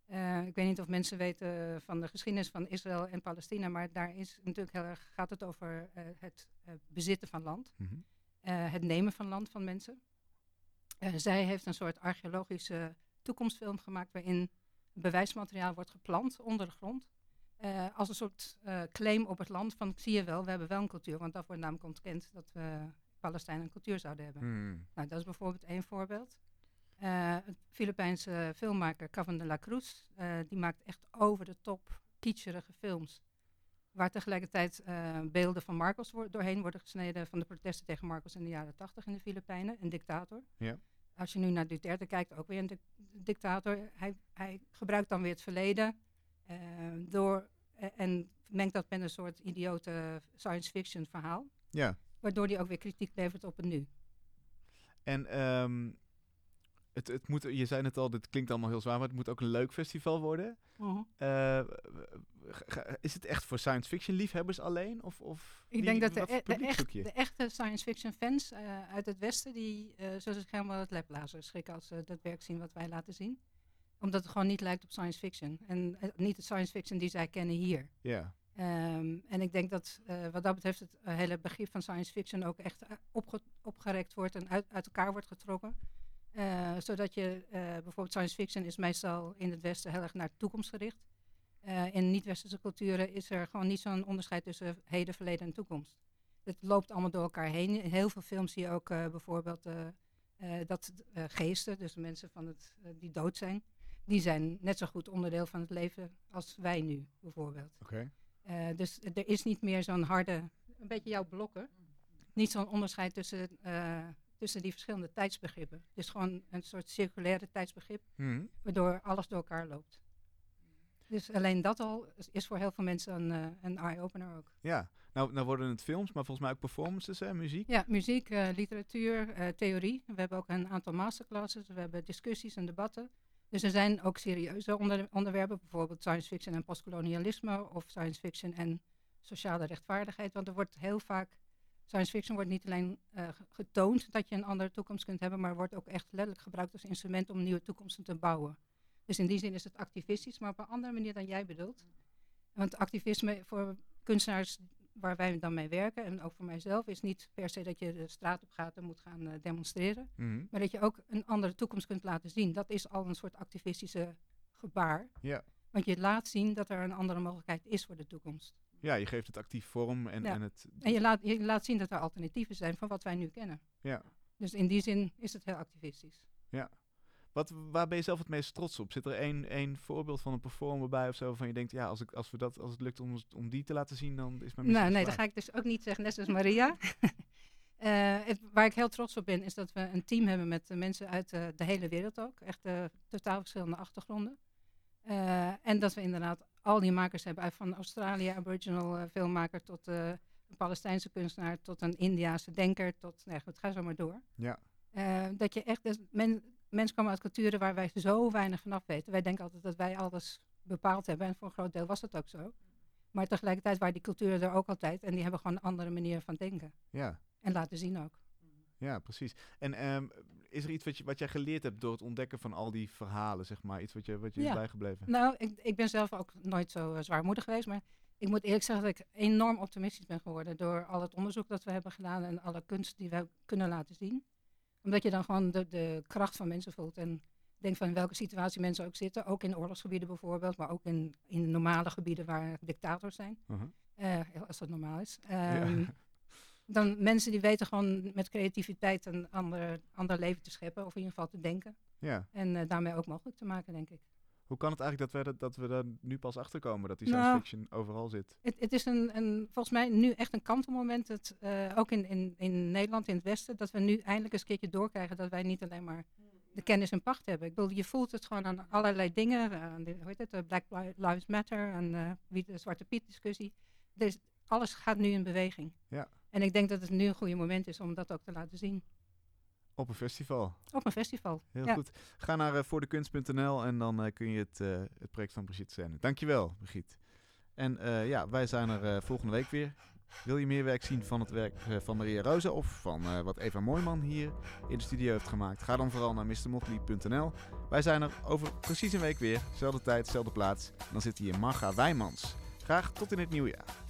Eh, ik weet niet of mensen weten van de geschiedenis van Israël en Palestina, maar daar is natuurlijk heel erg, gaat het over eh, het eh, bezitten van land, Mhm. eh, het nemen van land van mensen. Eh, zij heeft een soort archeologische toekomstfilm gemaakt waarin bewijsmateriaal wordt geplant onder de grond. eh, als een soort eh, claim op het land van zie je wel, we hebben wel een cultuur, want dat wordt namelijk ontkend dat we Palestijn een cultuur zouden hebben. Hmm. Nou, dat is bijvoorbeeld één voorbeeld. Eh een Filipijnse filmmaker, Cavan de la Cruz, die maakt echt over de top kitscherige films. Waar tegelijkertijd beelden van Marcos wo- doorheen worden gesneden van de protesten tegen Marcos in de jaren tachtig in de Filipijnen, een dictator. Ja. Als je nu naar Duterte kijkt, ook weer een dic- dictator. Hij, hij gebruikt dan weer het verleden eh, door, eh, en mengt dat met een soort idiote science fiction verhaal. Ja. Waardoor hij ook weer kritiek levert op het nu. En ehm, het, het moet, je zei het al, dit klinkt allemaal heel zwaar, maar het moet ook een leuk festival worden. Eh, g- g- is het echt voor science fiction liefhebbers alleen? Of, of Ik denk dat de, e- de, echt- echte science fiction fans eh, uit het Westen, die eh, zullen zich helemaal het leplazen schrikken als ze dat werk zien wat wij laten zien. Omdat het gewoon niet lijkt op science fiction. En eh, niet de science fiction die zij kennen hier. Ja. Ehm, en ik denk dat eh, wat dat betreft het eh, hele begrip van science fiction ook echt eh, opge- opgerekt wordt en uit, uit elkaar wordt getrokken. Eh, zodat je eh, bijvoorbeeld science fiction is meestal in het Westen heel erg naar de toekomst gericht. Eh, in niet-westerse culturen is er gewoon niet zo'n onderscheid tussen heden, verleden en toekomst. Het loopt allemaal door elkaar heen. In heel veel films zie je ook bijvoorbeeld dat geesten, dus mensen van het, die dood zijn, die zijn net zo goed onderdeel van het leven als wij nu bijvoorbeeld. Oké. Dus er is niet meer zo'n harde, een beetje jouw blokken. Niet zo'n onderscheid tussen, tussen die verschillende tijdsbegrippen. Het is gewoon een soort circulaire tijdsbegrip, Mhm. waardoor alles door elkaar loopt. Dus alleen dat al is- voor heel veel mensen een, eh, een eye-opener ook. Ja. Nou, nou worden het films, maar volgens mij ook performances, hè, muziek. Ja, muziek, eh, literatuur, eh, theorie. We hebben ook een aantal masterclasses, we hebben discussies en debatten. Dus er zijn ook serieuze onder- onderwerpen, bijvoorbeeld science fiction en postkolonialisme of science fiction en sociale rechtvaardigheid. Want er wordt heel vaak, science fiction wordt niet alleen eh, ge- getoond dat je een andere toekomst kunt hebben, maar wordt ook echt letterlijk gebruikt als instrument om nieuwe toekomsten te bouwen. Dus in die zin is het activistisch, maar op een andere manier dan jij bedoelt. Want activisme voor kunstenaars waar wij dan mee werken, en ook voor mijzelf, is niet per se dat je de straat op gaat en moet gaan eh, demonstreren. Mhm. Maar dat je ook een andere toekomst kunt laten zien. Dat is al een soort activistische gebaar. Ja. Want je laat zien dat er een andere mogelijkheid is voor de toekomst. Ja, je geeft het actief vorm en, Ja. en het... En je laat, je laat zien dat er alternatieven zijn van wat wij nu kennen. Ja. Dus in die zin is het heel activistisch. Wat, waar ben je zelf het meest trots op? Zit er één, één voorbeeld van een performer bij of zo waarvan je denkt, ja, als, ik, als, we dat, als het lukt om, om die te laten zien, dan is mijn missie Nou, nee, dat ga ik dus ook niet zeggen, net zoals Maria. Eh, het, waar ik heel trots op ben, is dat we een team hebben met eh, mensen uit eh, de hele wereld ook. Echt totaal verschillende achtergronden. En dat we inderdaad al die makers hebben, uit van Australië, Aboriginal eh, filmmaker, tot eh, een Palestijnse kunstenaar, tot een Indiaanse denker, tot, nee goed, ga zo maar door. Ja. Eh, dat je echt, dus men, mensen komen uit culturen waar wij zo weinig vanaf weten. Wij denken altijd dat wij alles bepaald hebben en voor een groot deel was dat ook zo. Maar tegelijkertijd waren die culturen er ook altijd en die hebben gewoon een andere manier van denken. Ja. En laten zien ook. Ja, precies. En ehm, is er iets wat, je, wat jij geleerd hebt door het ontdekken van al die verhalen, zeg maar? Iets wat je, wat je Ja. is bijgebleven? Nou, ik, ik ben zelf ook nooit zo eh, zwaarmoedig geweest. Maar ik moet eerlijk zeggen dat ik enorm optimistisch ben geworden. Door al het onderzoek dat we hebben gedaan en alle kunst die we kunnen laten zien. Omdat je dan gewoon de, de kracht van mensen voelt. En denkt van in welke situatie mensen ook zitten. Ook in oorlogsgebieden bijvoorbeeld. Maar ook in, in normale gebieden waar dictators zijn. Uh-huh. Eh, als dat normaal is. Ehm, Dan mensen die weten gewoon met creativiteit een ander, ander leven te scheppen. Of in ieder geval te denken. ja. En eh, daarmee ook mogelijk te maken, denk ik. Hoe kan het eigenlijk dat we, dat, dat we daar nu pas achter komen dat die Nou, science fiction overal zit? Het, het is een, een, volgens mij nu echt een kantelmoment. Het, eh, ook in, in, in Nederland, in het Westen, dat we nu eindelijk eens een keertje doorkrijgen dat wij niet alleen maar de kennis en pacht hebben. Ik bedoel, je voelt het gewoon aan allerlei dingen. eh, aan de, hoe heet het, Black Li- Lives Matter en wie de Zwarte Piet discussie. Dus alles gaat nu in beweging. Ja. En ik denk dat het nu een goede moment is om dat ook te laten zien. Op een festival. Op een festival. Heel Ja. goed. Ga naar eh, voordekunst.nl en dan eh, kun je het, eh, het project van Brigitte zijn. Dankjewel, Brigitte. En ja, wij zijn er volgende week weer. Wil je meer werk zien van het werk van Maria Rosa of van wat Eva Mooijman hier in de studio heeft gemaakt? Ga dan vooral naar mrmotley.nl. Wij zijn er over precies een week weer. Zelfde tijd, zelfde plaats. Dan zit hier Marga Wijmans. Graag tot in het nieuwe jaar.